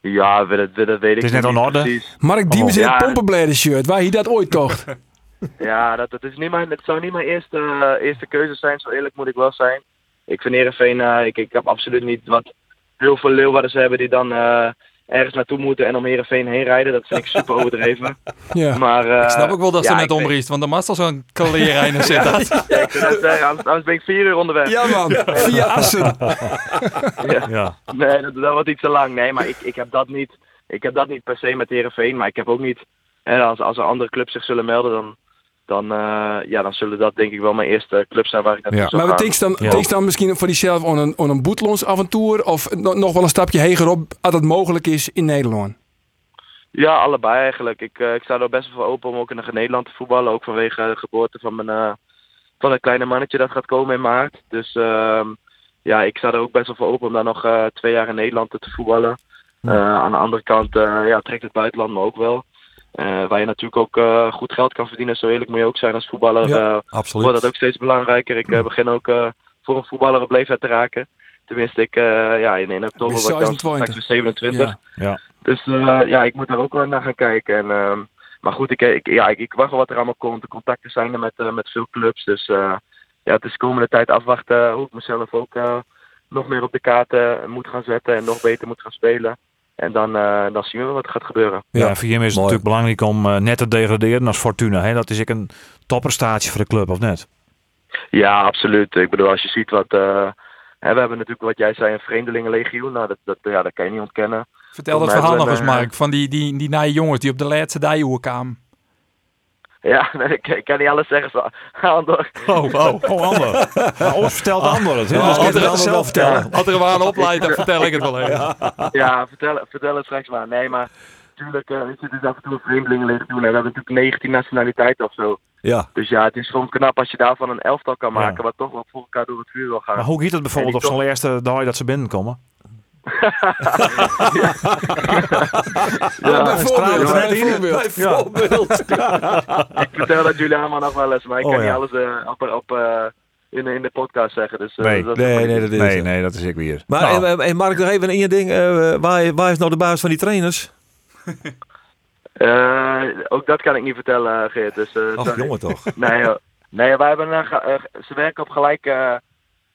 Ja, dat, dat, dat weet ik is net niet aan orde. precies. Mark Diemers in Ja. het pompenbladen shirt, waar hij dat ooit tocht. [LAUGHS] Ja, dat, dat is niet mijn, het zou niet mijn eerste, eh, eerste keuze zijn, zo eerlijk moet ik wel zijn. Ik vind Heerenveen, eh ik, ik heb absoluut niet wat heel veel leeuwarden hebben die dan eh, ergens naartoe moeten en om Heerenveen heen rijden. Dat vind ik super overdreven. [LAUGHS] ja. Maar, eh, Ik snap ook wel dat ze net omriest, want dan was al zo'n kalerijner zitten. [LAUGHS] Ja, ik zou zeggen, anders, anders ben ik vier uur onderweg. ja man, via Assen. [LAUGHS] Ja. Nee, dat, dat wordt iets te lang. Nee, maar ik, ik, heb dat niet, ik heb dat niet per se met Heerenveen. Maar ik heb ook niet, hè, als, als er andere clubs zich zullen melden, dan, dan, eh, ja, dan zullen dat denk ik wel mijn eerste clubs zijn waar ik naartoe Ja. zou Maar wat gaan. denk je dan, Ja. denk je dan misschien voor jezelf aan een, aan een boetlonsavontuur of no- nog wel een stapje heger op als het mogelijk is in Nederland? Ja, allebei eigenlijk. Ik, eh, ik sta er best wel voor open om ook in Nederland te voetballen. Ook vanwege de geboorte van mijn eh, van het kleine mannetje dat gaat komen in maart. Dus ehm, ja, ik sta er ook best wel voor open om daar nog eh, twee jaar in Nederland te voetballen. Eh, aan de andere kant eh, ja, trekt het buitenland me ook wel. Eh, waar je natuurlijk ook eh, goed geld kan verdienen. Zo eerlijk moet je ook zijn als voetballer. Ja, eh, Absoluut. wordt dat ook steeds belangrijker. Ik eh, begin ook eh, voor een voetballer op leeftijd te raken. Tenminste, ik, eh, ja, in, in oktober Ben word ik dan 26. straks weer 27. Ja. Ja. Dus eh, ja, ik moet daar ook wel naar gaan kijken. En, ehm, maar goed, ik, ik, ja, ik, ik wacht wel wat er allemaal komt. De contacten zijn er met, eh, met veel clubs. Dus eh, ja, het is de komende tijd afwachten hoe ik mezelf ook eh, nog meer op de kaarten moet gaan zetten. En nog beter moet gaan spelen. En dan, eh, dan zien we wat er gaat gebeuren. Ja, voor hem is het mooi. natuurlijk belangrijk om eh, net te degraderen als Fortuna. Hè? Dat is ik een topprestatie voor de club, of net? Ja, absoluut. Ik bedoel, als je ziet wat... eh, hè, we hebben natuurlijk, wat jij zei, een vreemdelingenlegioen. Nou, dat, dat, ja, dat kan je niet ontkennen. Vertel dat Volgens mij verhaal nog eens, Mark. Van die, die, die naaie jongens die op de laatste dijoer kwamen. Ja, [LAUGHS] nee, ik, ik kan niet alles zeggen. Zo, Andor. Oh, oh, oh, Ander. [LAUGHS] Nou, vertelt het. hè? Oh, Dus ik het zelf vertellen. Als er een aan opleidt, dan vertel ik het wel even. Ja, vertel, vertel het straks maar. Nee, maar natuurlijk uh, is het dus af en toe een vreemdelingenlegioen. En we hebben natuurlijk 19 nationaliteiten of zo. Ja. Dus ja, het is gewoon knap als je daarvan een elftal kan maken. Ja. Wat toch wel voor elkaar door het vuur wil gaan. Maar hoe gaat het bijvoorbeeld op zo'n eerste dag dat ze binnenkomen? Ja, Bijvoorbeeld, Ja. bijvoorbeeld. [LAUGHS] ik vertel dat jullie allemaal nog wel eens, maar ik Oh, kan ja. niet alles eh, op, op, eh, in, de- in de podcast zeggen. Dus, eh, Nee, dat is Nee, dat is Nee, nee, dat is ik weer. Maar Nou, en, en Mark, nog even één ding. eh, waar, waar is nou de baas van die trainers? [LAUGHS] Eh, ook dat kan ik niet vertellen, Geert. Dus, eh, Ach, jongen toch. Nee, nee wij hebben ze werken op gelijke,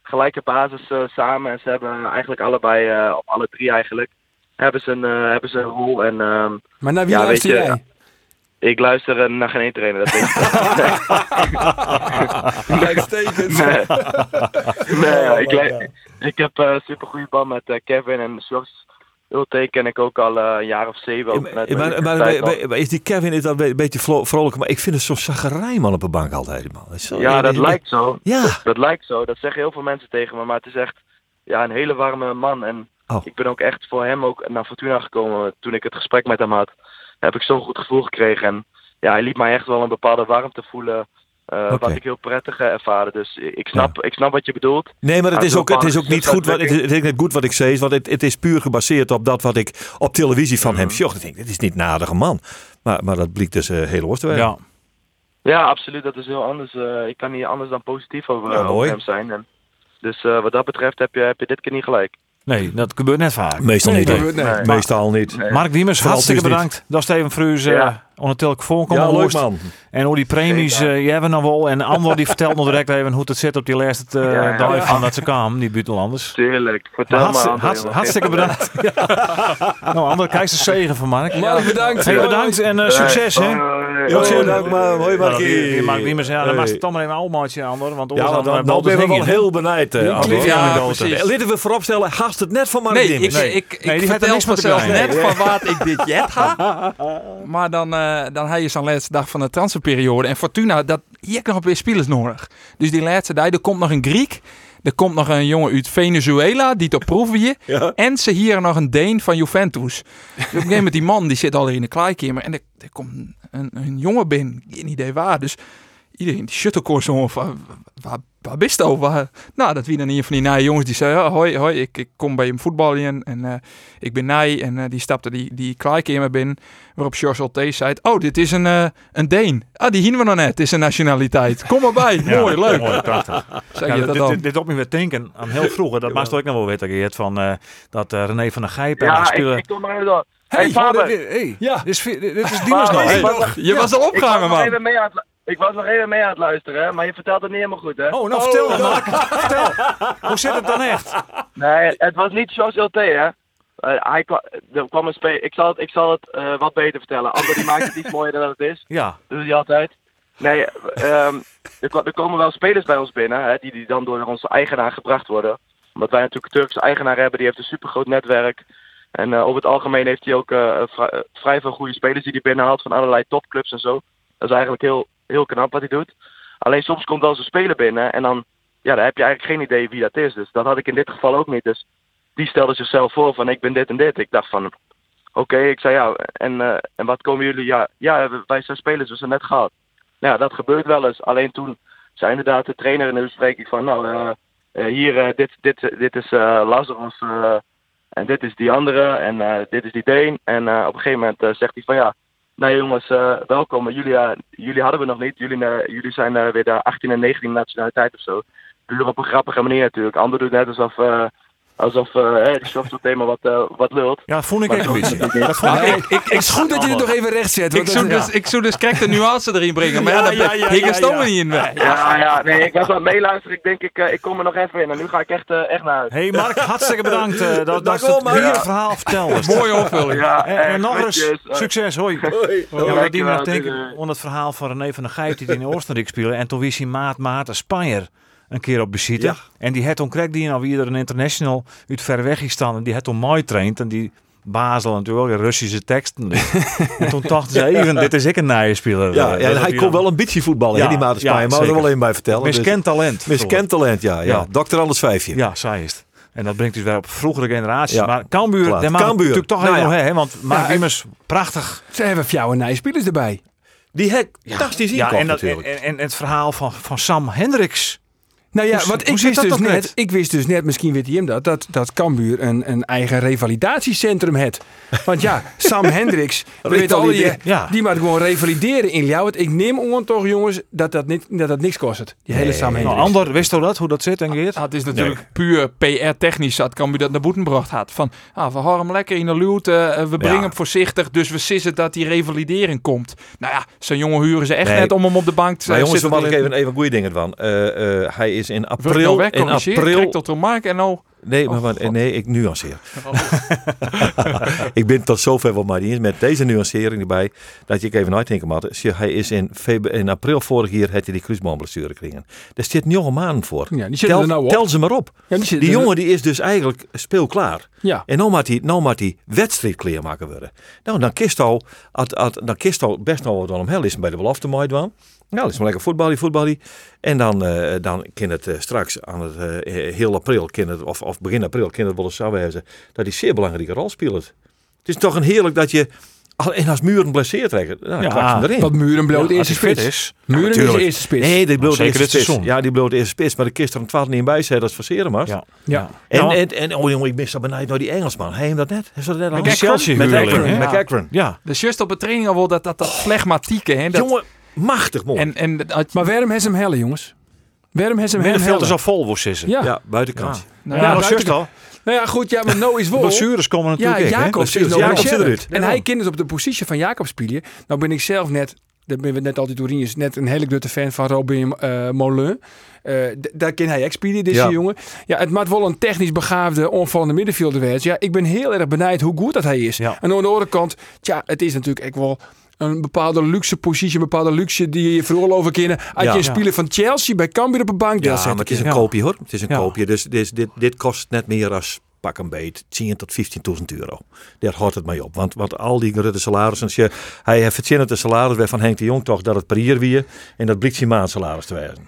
gelijke basis eh, samen. En ze hebben eigenlijk allebei, eh, op alle drie eigenlijk, hebben ze een, eh, hebben ze een rol. En ehm, Maar naar wie Ja, luister weet je, jij? ik luister naar geen één trainer. Dat weet. Uitstekend. [LAUGHS] Nee, [LAUGHS] ik, le- ik heb een super goede band met Kevin en Sjors. Ulte ken ik ook al eh, een jaar of zeven. Maar, maar, maar, maar is die Kevin is dat een beetje vro- vrolijk, maar ik vind het zo'n zagerij man op de bank altijd. Man. Zo- Ja, dat lijkt zo. Ja. Dat lijkt zo. Dat zeggen heel veel mensen tegen me. Maar het is echt ja, een hele warme man. En Oh. ik ben ook echt voor hem ook naar Fortuna gekomen. Toen ik het gesprek met hem had, heb ik zo'n goed gevoel gekregen. En ja, hij liet mij echt wel een bepaalde warmte voelen. Eh. Wat ik heel prettig eh, ervaren. Dus ik snap, ik snap wat je bedoelt. Nee, maar het is ook, het is ook niet goed wat, het is, het is niet goed wat ik zeg, want het, het is puur gebaseerd op dat wat ik op televisie van Mhm. hem zag. Ik denk, dit is niet een aardige man. Maar, maar dat blijkt dus eh, heel ja. Ja, absoluut. Dat is heel anders. Eh, ik kan niet anders dan positief over, Ja, hem zijn. En dus eh, wat dat betreft heb je, heb je dit keer niet gelijk. Nee, dat gebeurt net vaak. Meestal Nee, niet. Nee. Meestal niet. Nee. Mark Diemers, hartstikke bedankt. Dat Steven Fruus uh, Ja. ondertussen voorkomen Ja, leuk man. En hoe die premies, Zeker. eh je hebben nog wel. En Andor die vertelt nog direct even hoe het zit op die laatste eh, Ja, van dat ze kwamen, die buitenlanders. Tuurlijk. Vertel Maar André, hartstikke bedankt. [LAUGHS] nou, Ander, kijk ze zegen van Mark. Mark, bedankt. Hey, bedankt en eh, succes, hè. Hoi, Jo, hoi. dank maar. Hoi, Nou, Markie. die, die Mark Diemers, ja, dan was het toch maar even een oudmaatje, Ander. Want Ja, dan, dan, ben je wel heel benijd. Andor. Ja, precies. Laten we vooropstellen, haast het net van Mark Nee, ik, er vertel maken. net van wat ik dit jet ha. [LAUGHS] Maar dan, dan heb je zo'n laatste dag van de transferperiode. En Fortuna, dat hier nog weer spelers nodig. Dus die laatste dag, er komt nog een Griek. Er komt nog een jongen uit Venezuela, die op proeven je. Ja. En ze hier nog een Deen van Juventus. Dus op een gegeven moment, die man, die zit al in de kleikamer. En er, er komt een, een jongen binnen, geen idee waar. Dus iedereen, die shuttlecourse jongen, van, waar, waar bist je over? Nou, dat wie dan een van die naaie jongens die zei, ja, hoi, hoi, ik, ik kom bij hem voetballen en eh, ik ben naai. En eh, die stapte die, die kleikamer binnen, waarop George Olte zei, oh, dit is een, eh, een Deen. Ah, die hien we nog net, het is een nationaliteit. Kom maar bij, [LAUGHS] Ja, mooi, leuk. Mooi, prachtig. [LAUGHS] Zeg Ja, je dit, dat dit, dan? dit, dit op me weer denken aan heel vroeger. Dat maakt ook nog wel weten, Geert, van eh, dat René van der Gijpen Ja, ik, spelen. ik kom maar even door. Hey, Faber. hey, Ja. dit is, dit is nog. Hey. was nog- Je was al opgehangen, man. even mee aan het, lu- ik was nog even mee aan het luisteren, hè, maar je vertelt het niet helemaal goed, hè? Oh, nou vertel dan, Mark. Vertel. Hoe zit het dan echt? Nee, het was niet Jos Ulte, hè? Eh, hij kwam, er kwam een spe- ik zal het, ik zal het eh, wat beter vertellen. Ander die maakt het iets [LAUGHS] mooier dan dat het is. Ja, Dat doet hij altijd. Nee, ehm, er, er komen wel spelers bij ons binnen, hè, die, die dan door onze eigenaar gebracht worden. Omdat wij natuurlijk een Turkse eigenaar hebben, die heeft een supergroot netwerk. En eh, over het algemeen heeft hij ook vri- vrij veel goede spelers die hij binnenhaalt van allerlei topclubs en zo. Dat is eigenlijk heel, heel knap wat hij doet. Alleen soms komt wel zo'n speler binnen en dan, ja, dan heb je eigenlijk geen idee wie dat is. Dus dat had ik in dit geval ook niet. Dus die stelde zichzelf voor van ik ben dit en dit. Ik dacht van, oké, ik zei ja, en, eh, en wat komen jullie? Ja, ja, wij zijn spelers, we zijn net gehad. Nou ja, dat gebeurt wel eens. Alleen toen zei inderdaad de trainer in de bespreking van, nou, eh, eh, hier, dit, dit, dit is Lazarus en dit is die andere en dit is die Deen. En op een gegeven moment zegt hij van, ja, nou jongens, eh, welkom. Jullie, eh, jullie hadden we nog niet. Jullie, eh, jullie zijn weer de 18 en 19 nationaliteit of zo. Puur op een grappige manier natuurlijk. Ander doet net alsof, alsof eh hè, die soft thema wat, eh, wat lult. Ja, dat vond ik echt een beetje. Maar ik ik, ik, het is goed dat je het nog even recht zet. Ik zou dus, ik zou dus kijk de nuance erin brengen. Maar ja, Ja, dat ja, ja, er niet in. Ja. Ja, ja, nee, ik was aan het meeluisteren. Ik denk, ik, eh, ik kom er nog even in. En nu ga ik echt, eh, echt naar huis. Hey Mark, hartstikke bedankt eh, dat, dat je het verhaal vertelde. [LAUGHS] Mooie opvulling. Ja, En, nog eens, succes, hoi. Ja, maar die nog denken aan het verhaal van René van der Gijp die in Oostenrijk speelde. En toen wist hij maat Maarten Spanjer een keer op visite. Ja. En die had toen kreeg die nou weer een international uit ver weg gestaan. En die had toen mooi traind. En die Basel natuurlijk, de Russische teksten. [LAUGHS] en toen dachten ze even, dit is ik een nieuwe speler. Ja, ja, hij kon wel een beetje voetballen, Ja, die Maarten ja, Spanje. maar er wel één bij vertellen. dan- Miskend talent. Miskend talent, ja. ja. Ja. Dokter Anders Vijfje. Ja, zij is het. En dat brengt dus weer op vroegere generaties. Ja. Maar Cambuur, daar Cambuur. natuurlijk toch Nou ja. nog hè, want Mark Ja, Immers, prachtig. Ze hebben voor jou een nieuwe spelers erbij. Die hek, fantastisch Ja, en, dat, en, en, en het verhaal van, van Sam Hendricks. Nou ja, hoe ik wist, dat dus net, ik wist dus net, misschien weet hij hem dat, dat, dat Cambuur een, een eigen revalidatiecentrum heeft. Want ja, [LAUGHS] Sam Hendricks, we weten al, die. Ja. die moet gewoon revalideren in Ljouwert. Ik neem on toch jongens, dat dat, niet, dat dat niks kost. Die hele Sam Nou, Hendricks. Ander, wist u dat, hoe dat zit en Geert? Ah, het is natuurlijk puur PR-technisch dat Cambuur dat naar boeten gebracht had. Van, ah, we houden hem lekker in de luwte, eh, we brengen Ja. hem voorzichtig, dus we sissen dat die revalidering komt. Nou ja, zo'n jongen huren ze echt Nee. net om hem op de bank te Maar jongens, we maken even, even goede dingen van. Eh, eh, hij is in Wordt april... nou In april tot de markt en nou... Nee, maar, Oh, wat- nee, ik nuanceer. [LAUGHS] ik ben tot zover wel maar niet eens met deze nuancering erbij. Dat je even uitdenken moet. Hij is in, in april vorig jaar had hij die kruisbandblessure gekregen. Daar zit nog een maand voor. Ja, die zitten tel, er nou op. tel ze maar op. Ja, die, jongen die is dus eigenlijk speelklaar. Ja. En nou moet hij, nou moet hij wedstrijdkleer maken worden. Nou, dan kist al, at, at, dan kist al best nog wat om hel is bij de belofte mooi doen. Nou, dat is maar lekker voetballen, voetballen. En dan, eh, dan kan het eh, straks aan het eh, heel april, kan het, of, of begin april, kan het wel eens zo wezen dat hij zeer belangrijke rol speelt. Het is toch een heerlijk dat je, al- en als Muren blesseert trekken, nou, dan Ja, kwak erin. Want Muren bloot Ja, eerste spits. is. Muren is de tuurlijk. eerste spits. Nee, die bloot Zeker eerste spits. seizoen. Ja, die bloot eerste spits, maar de kist er een twaalf niet bij zei dat verseren was. Ja. Ja. En, Nou, en, en, oh jongen, ik mis dat benijd naar die Engelsman. Hij hem dat net? Heeft dat net al? Met Chelsea Met Akron. Ja. Akron. ja. Dus juist op de training al wel dat, dat, dat flegmatieke. Hè, dat, Jongen, machtig mooi. en, en dat, Maar waarom heeft ze hem hellen, jongens? Waarom heeft ze hem Middenveld is al vol, ze. Ja. ja, buitenkant. nou, Ja, ja, dat buiten- juist al. Nou ja, goed, ja, maar no is [LAUGHS] wel. Blessures komen Ja, natuurlijk hè? Jacobs is zit eruit. En hij kent dus op de positie van Jacobs spelen. Nou ben ik zelf net, daar ben we net altijd door is net een hele grote fan van Robin eh Molen. Eh, d- daar ken hij spelen, deze Ja. jongen. Ja, het maakt wel een technisch begaafde, onvallende middenvelder. Ja, ik ben heel erg benijd hoe goed dat hij is. Ja. En aan de andere kant, tja, het is natuurlijk echt wel een bepaalde luxe positie, een bepaalde luxe die je vooral over kennen. Als Ja. je een speler van Chelsea bij Cambuur op een bank Ja, maar het is een koopje hoor. Het is een koopje. Dus dit, dit, dit kost net meer als pak een beet 10 tot 15.000 euro. Daar houdt het mee op. Want, want al die grote salarissen, als je, hij heeft het de salaris weer van Henk de Jong toch dat het per jaar weer en dat blijkt zijn maandsalaris te wijzen.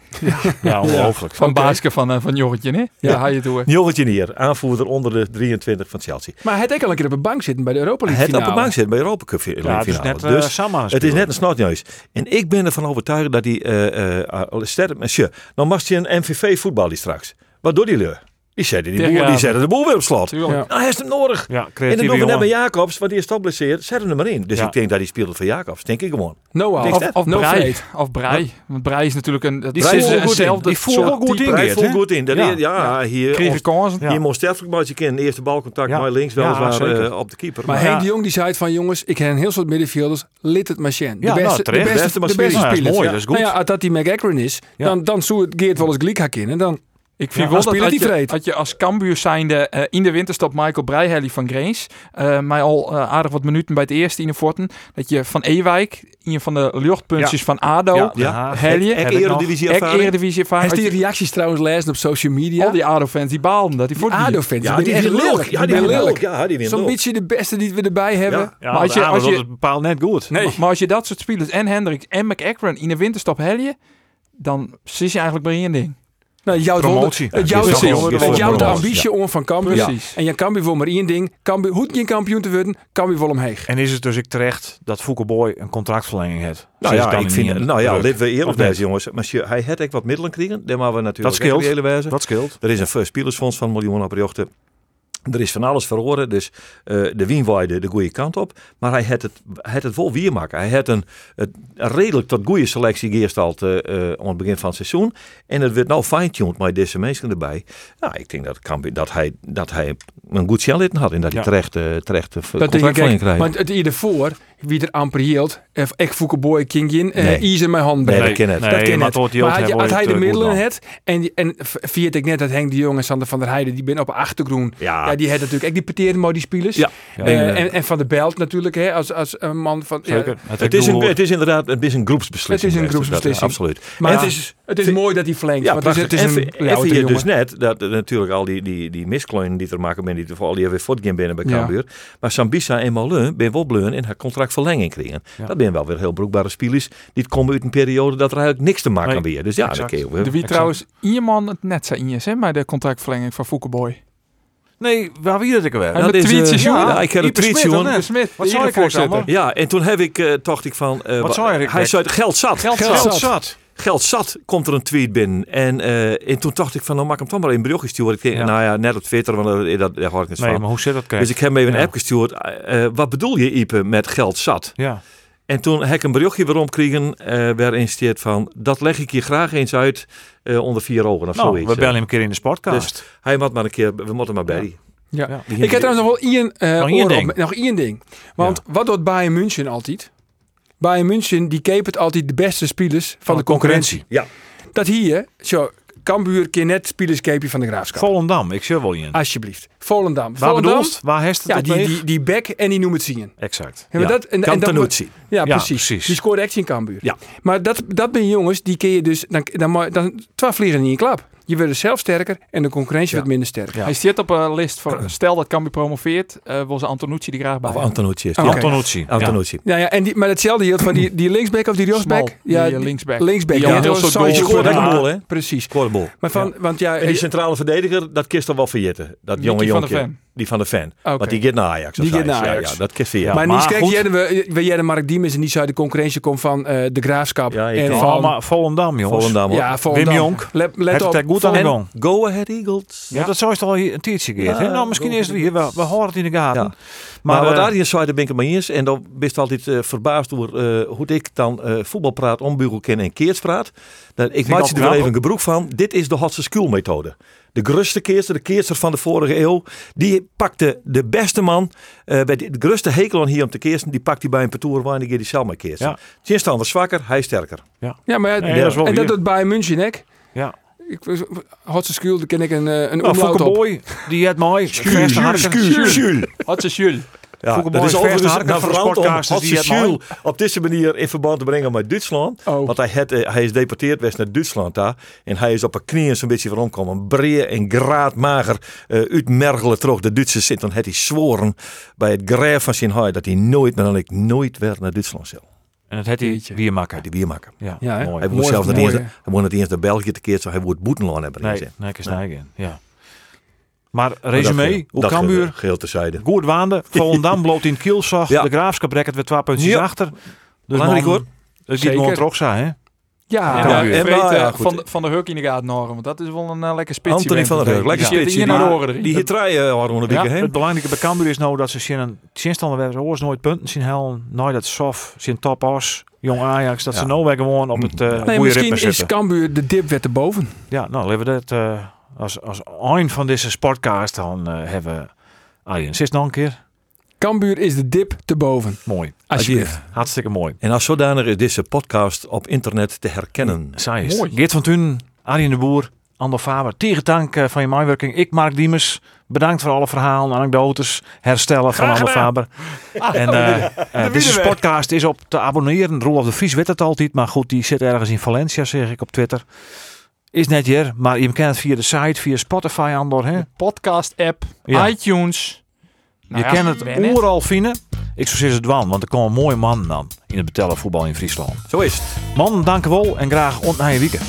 Ja, ongelooflijk. van Oké. Baaske van, eh, van Jorretje, hè? Ja, ga je toe. Jongetje hier, aanvoerder onder de 23 van Chelsea. Maar hij had ook al een keer op een bank zitten bij de Europa League Het op de finale. bank zit bij Europa Cup fi- Ja, het is finale. net uh, dus Sam aan het is net een snotneus. En ik ben ervan overtuigd dat die uh, uh, sterk monsieur. Nou mag je een MVV voetbal die straks. Wat doet die leur? Die zetten die, boer, die zetten de boel weer op slot. Ja. Nou, hij is hem nodig. Ja, En dan doen we net Jacobs, want die is blesseerd. Zet hem er maar in. Dus Ja. ik denk dat hij speelde voor Jacobs. Denk ik gewoon. Noah. Of. Of no Brei. Of Brei. Want Brei is natuurlijk een... Die is een- wel goed in. Die voelt wel goed in. Voelt hè? goed in. Dat Ja. hier. Ons- kansen. Hier moest sterfelijk maar je kennen. Eerste balcontact Ja. maar links Ja, weliswaar eh, op de keeper. Maar Henk de Jong die zei het van jongens, ik heb een heel soort middenvelders, lid het machine. De Ja, nou, beste, de beste, is spelers. mooi, dat is goed. Nou ja, als dat die McAkron is, dan, dan zou het Geert wel eens Glik gaan kennen. Dan, Ik vind Ja, wel dat hij je, vreed. als je als Cambuur zijnde eh, in de winterstop Michael Breihelly van Greens, eh mij al eh, aardig wat minuten bij het eerste in de Forten, dat je van Ewijk, een van de luchtpuntjes van ADO, Ja, Ja. Helje. Eredivisie ervaring. Eredivisie ervaring. Als die reacties trouwens lezen op social media. Al die ADO-fans die baalden dat hij voor ADO-fans, Ja, die die lelijk. Ja, Die die lelijk. Ja, die Zo'n beetje de beste die we erbij hebben. Ja. Ja, Maar als je- als je- dat is bepaald net goed. Nee. Maar als je dat soort spelers en Hendricks en McEachran in de winterstop helje, dan zit je eigenlijk bij één ding. Nou, Promotie. Het Ja, jouwt de ambitie om van Cambuur. Precies. En je Cambuur wil maar één ding. Cambuur, hoe je kampioen te worden, Cambuur wil hem heen. En is het dus ik terecht dat Fouke Boy een contractverlenging heeft? Nou ja, ik vind, in nou ja, laten we eerlijk zijn, jongens. Maar hij had echt wat middelen kregen. Daar maar we natuurlijk Dat scheelt. Dat scheelt. Er is een spelersfonds van een miljoen op. Er is van alles verloren, dus eh, de wien waaide de goede kant op. Maar hij had het, had het wel weer maken. Hij had een, het- een redelijk tot goede selectie geërsteld eh eh, aan het begin van het seizoen. En het werd nou fine-tuned met deze mensen erbij. Nou, ik denk dat, Cambuur- dat, hij, dat hij een goed shell had en dat hij terecht, terecht de Dat ik, contractverlenging krijgt. want het hiervoor, wie er amper hield, eh, ik voek een boy king in, eh Nee. Ise mijn hand Nee, bij. dat ken het. Nee, dat ken maar het. Maar had, je- hij de het, middelen had, en, en viert ik net dat Henk de Jong en Sander van der Heijden, die ben op achtergroen. Ja. Ja, die had natuurlijk ook die peteren maar die spelers. Ja. Eh, Ja. en, en van de Belt natuurlijk, hè, als, als een man van... ja, Zeker. Het is, een, het is inderdaad het is een groepsbeslissing. Het is een dat- groepsbeslissing. absoluut. Maar het is, het is mooi dat hij verlengt. Ja, want het is, het is een en, en dus net dat natuurlijk al die, die, die miskleinen die er maken ben, die vooral die weer voetgaan binnen bij. Cambuur. Maar Sambisa en Malun ben wel bleun in haar contractverlenging kregen. Ja. Dat zijn wel weer heel broekbare spelers. Die komen uit een periode dat er eigenlijk niks te maken Nee, kan weer. Dus ja, exact. dat je wel. De wie trouwens iemand het net zei in hè, bij de contractverlenging van Foukeboy. Nee, waar wie dat ik weer? Hij dat is, eh, jongen. ja, ik heb een tweetje, Smit, jongen. Wat zou ik voorzitter. voorstellen? Ja, en toen heb ik, eh dacht ik van... eh, Wat zou je, Hij zei geld zat. Geld Geld zat. zat. zat. Geld zat, komt er een tweet binnen. En, eh, en toen dacht ik van, nou maak hem toch maar een berichtje sturen. Ik denk, Ja. Nou ja, net op Twitter, want dat, dat, daar hoor ik het Nee, van. maar hoe zit dat? Dus ik heb hem even een app gestuurd. Eh, eh, wat bedoel je, Ipe, met geld zat? Ja. En toen heb ik een berichtje weer omkregen eh waarin van... dat leg ik je graag eens uit eh, onder vier ogen of Nou, zoiets. we bellen hem een keer in de sportcast. Hij moet maar een keer, we moeten maar bij. Ja. Ik heb trouwens nog wel één, eh, Nog op- ding. nog één ding. Want wat doet Bayern München altijd? Bayern München die keepert altijd de beste spelers van, de concurrentie. Ja. Dat hier, zo, Cambuur keer net spelers keepje van de Graafschap. Volendam, ik zie wel in. Alsjeblieft. Volendam. Waar Volendam, bedoelst? Waar heeft het ja, die, die, die back en die noemt het zien. Exact. Ja. dat, en, en dat, ja, Ja, precies. precies. Die scoorde echt in Cambuur. Ja. Maar dat, dat ben jongens, die kun je dus, dan, dan, dan, dan twee vliegen in je klap. Je wordt zelf sterker en de concurrentie wordt minder sterk. Ja. Hij staat op een list voor, stel dat Cambuur promoveert, eh wil ze Antonucci die graag bij Of. Antonucci is Oh. Ja, Antonucci. Ja. Antonucci. Ja, ja, en die, maar hetzelfde hield van die, die linksback of die rechtsback. Ja, die, eh, linksback. Linksback. Die ja, heel soort daar. goal, hè? Precies. Maar van, want ja, En die centrale verdediger, dat kist er wel verjitten. Dat jonge van de jonkie. Ven. Die van de fan. Oké. Want die gaat naar Ajax. Die gaat naar Ja, Ajax. Ja, dat kist via. maar maar niet kijk, we, we jij de Mark Diemers en die zou de concurrentie komt van eh, de Graafschap Ja, en van Oh, maar Volendam, jongens. Volendam. hoor. ja, Volendam. Wim Jonk. Let, let op. het goed aan de En- gang. Go Ahead Eagles. Ja, dat zou je toch al hier een tijdje gegeven. hè? Ja, nou, misschien is het weer. We, we horen het in de gaten. Ja. Maar, wat eh, Arjen zei, daar ben ik het mee eens. En dan ben je altijd eh, verbaasd eh, hoe ik dan eh voetbal praat, ombugel ken en keers praat. Dan, ik maak je er wel even een gebroek van. Dit is de Hotse School methode. De gruste keerster, de keerster van de vorige eeuw, die pakte de beste man, eh, bij de, de gruste hekel aan hier om te keersen, die pakt hij bij een partour waar en die gaat die zelf mee keersen. Ja. Tjinstand was zwakker, hij sterker. Ja, maar ja, Nee, dat is wel en dat doet bij München, hè? Ja. Ik, Hotse Skuul, daar ken ik een, eh, een Nou, omlaut op. Boy, die had mooi. Verste harken. Jules. Wat is Jules? Ja, dat is overigens naar verand om het Jules op deze manier in verband te brengen met Duitsland. Oh. Want hij, had, eh, hij is deporteerd geweest naar Duitsland daar. En hij is op een knieën zo'n beetje van omkomen. Breed en graadmager uh, uitmergelen terug. De Duitsers zitten. Dan had hij zworen bij het graaf van zijn dat hij nooit meer dan ik nooit weer naar Duitsland zal. En dat had hij maken. Die bier maken. Ja, Ja, mooi. Hij moet niet hij moet niet eens naar België te keer, zo hij moet boetenloon hebben. Nee, gezien. nee, ik is in. Ja. Maar dat resume, hoe Cambuur geheel- Geheel terzijde. goed waande. Volendam bloot in het kielzag. [LAUGHS] Ja. De Graafschap rekken weer twee puntjes Ja. achter. Dus Belangrijk, man, hoor. Dat is Zeker. gewoon terug zijn, hè? Ja. Ja, en ja, goed. van, de- van de Huk in de gaten horen, want dat is wel een eh, lekker spitsje. Anthony van der Heug, lekker Die spitsje. de Die- erin. Die hier draaien Arno een Ja, week heen. Het belangrijke bij Cambuur is nou dat ze zien hebben oors nooit punten zien halen. Nooit dat sof, zien top als jong Ajax. Dat ze nou weer gewoon op het uh, Nee, goede misschien ritme is zitten. Cambuur de dip weer te boven. Ja, nou, laten we dat eh, als, als eind van deze sportcast dan eh, hebben. Arjen, zit nog een keer. Cambuur is de dip te boven. Mooi. Alsjeblieft. Hartstikke mooi. En als zodanig is deze podcast op internet te herkennen. Zij is. Mooi. Geert van Thun, Arjen de Boer, Ander Faber. Tegen dank eh, van je meewerking. Ik, Mark Diemers. Bedankt voor alle verhalen, anekdotes, herstellen van Ander Faber. En eh, eh, deze podcast is op te abonneren. Roelof de Vries weet het altijd. Maar goed, die zit ergens in Valencia, zeg ik op Twitter. Is net hier, maar je kent het via de site, via Spotify, Andor. Hè? Podcast-app, Ja. iTunes. Nou je ja, kent het overal vinden. Ik zou zeggen het wan, want er komen mooie mannen dan in het betellen voetbal in Friesland. Zo is het. Man, dank u wel en graag ont naar je weekend.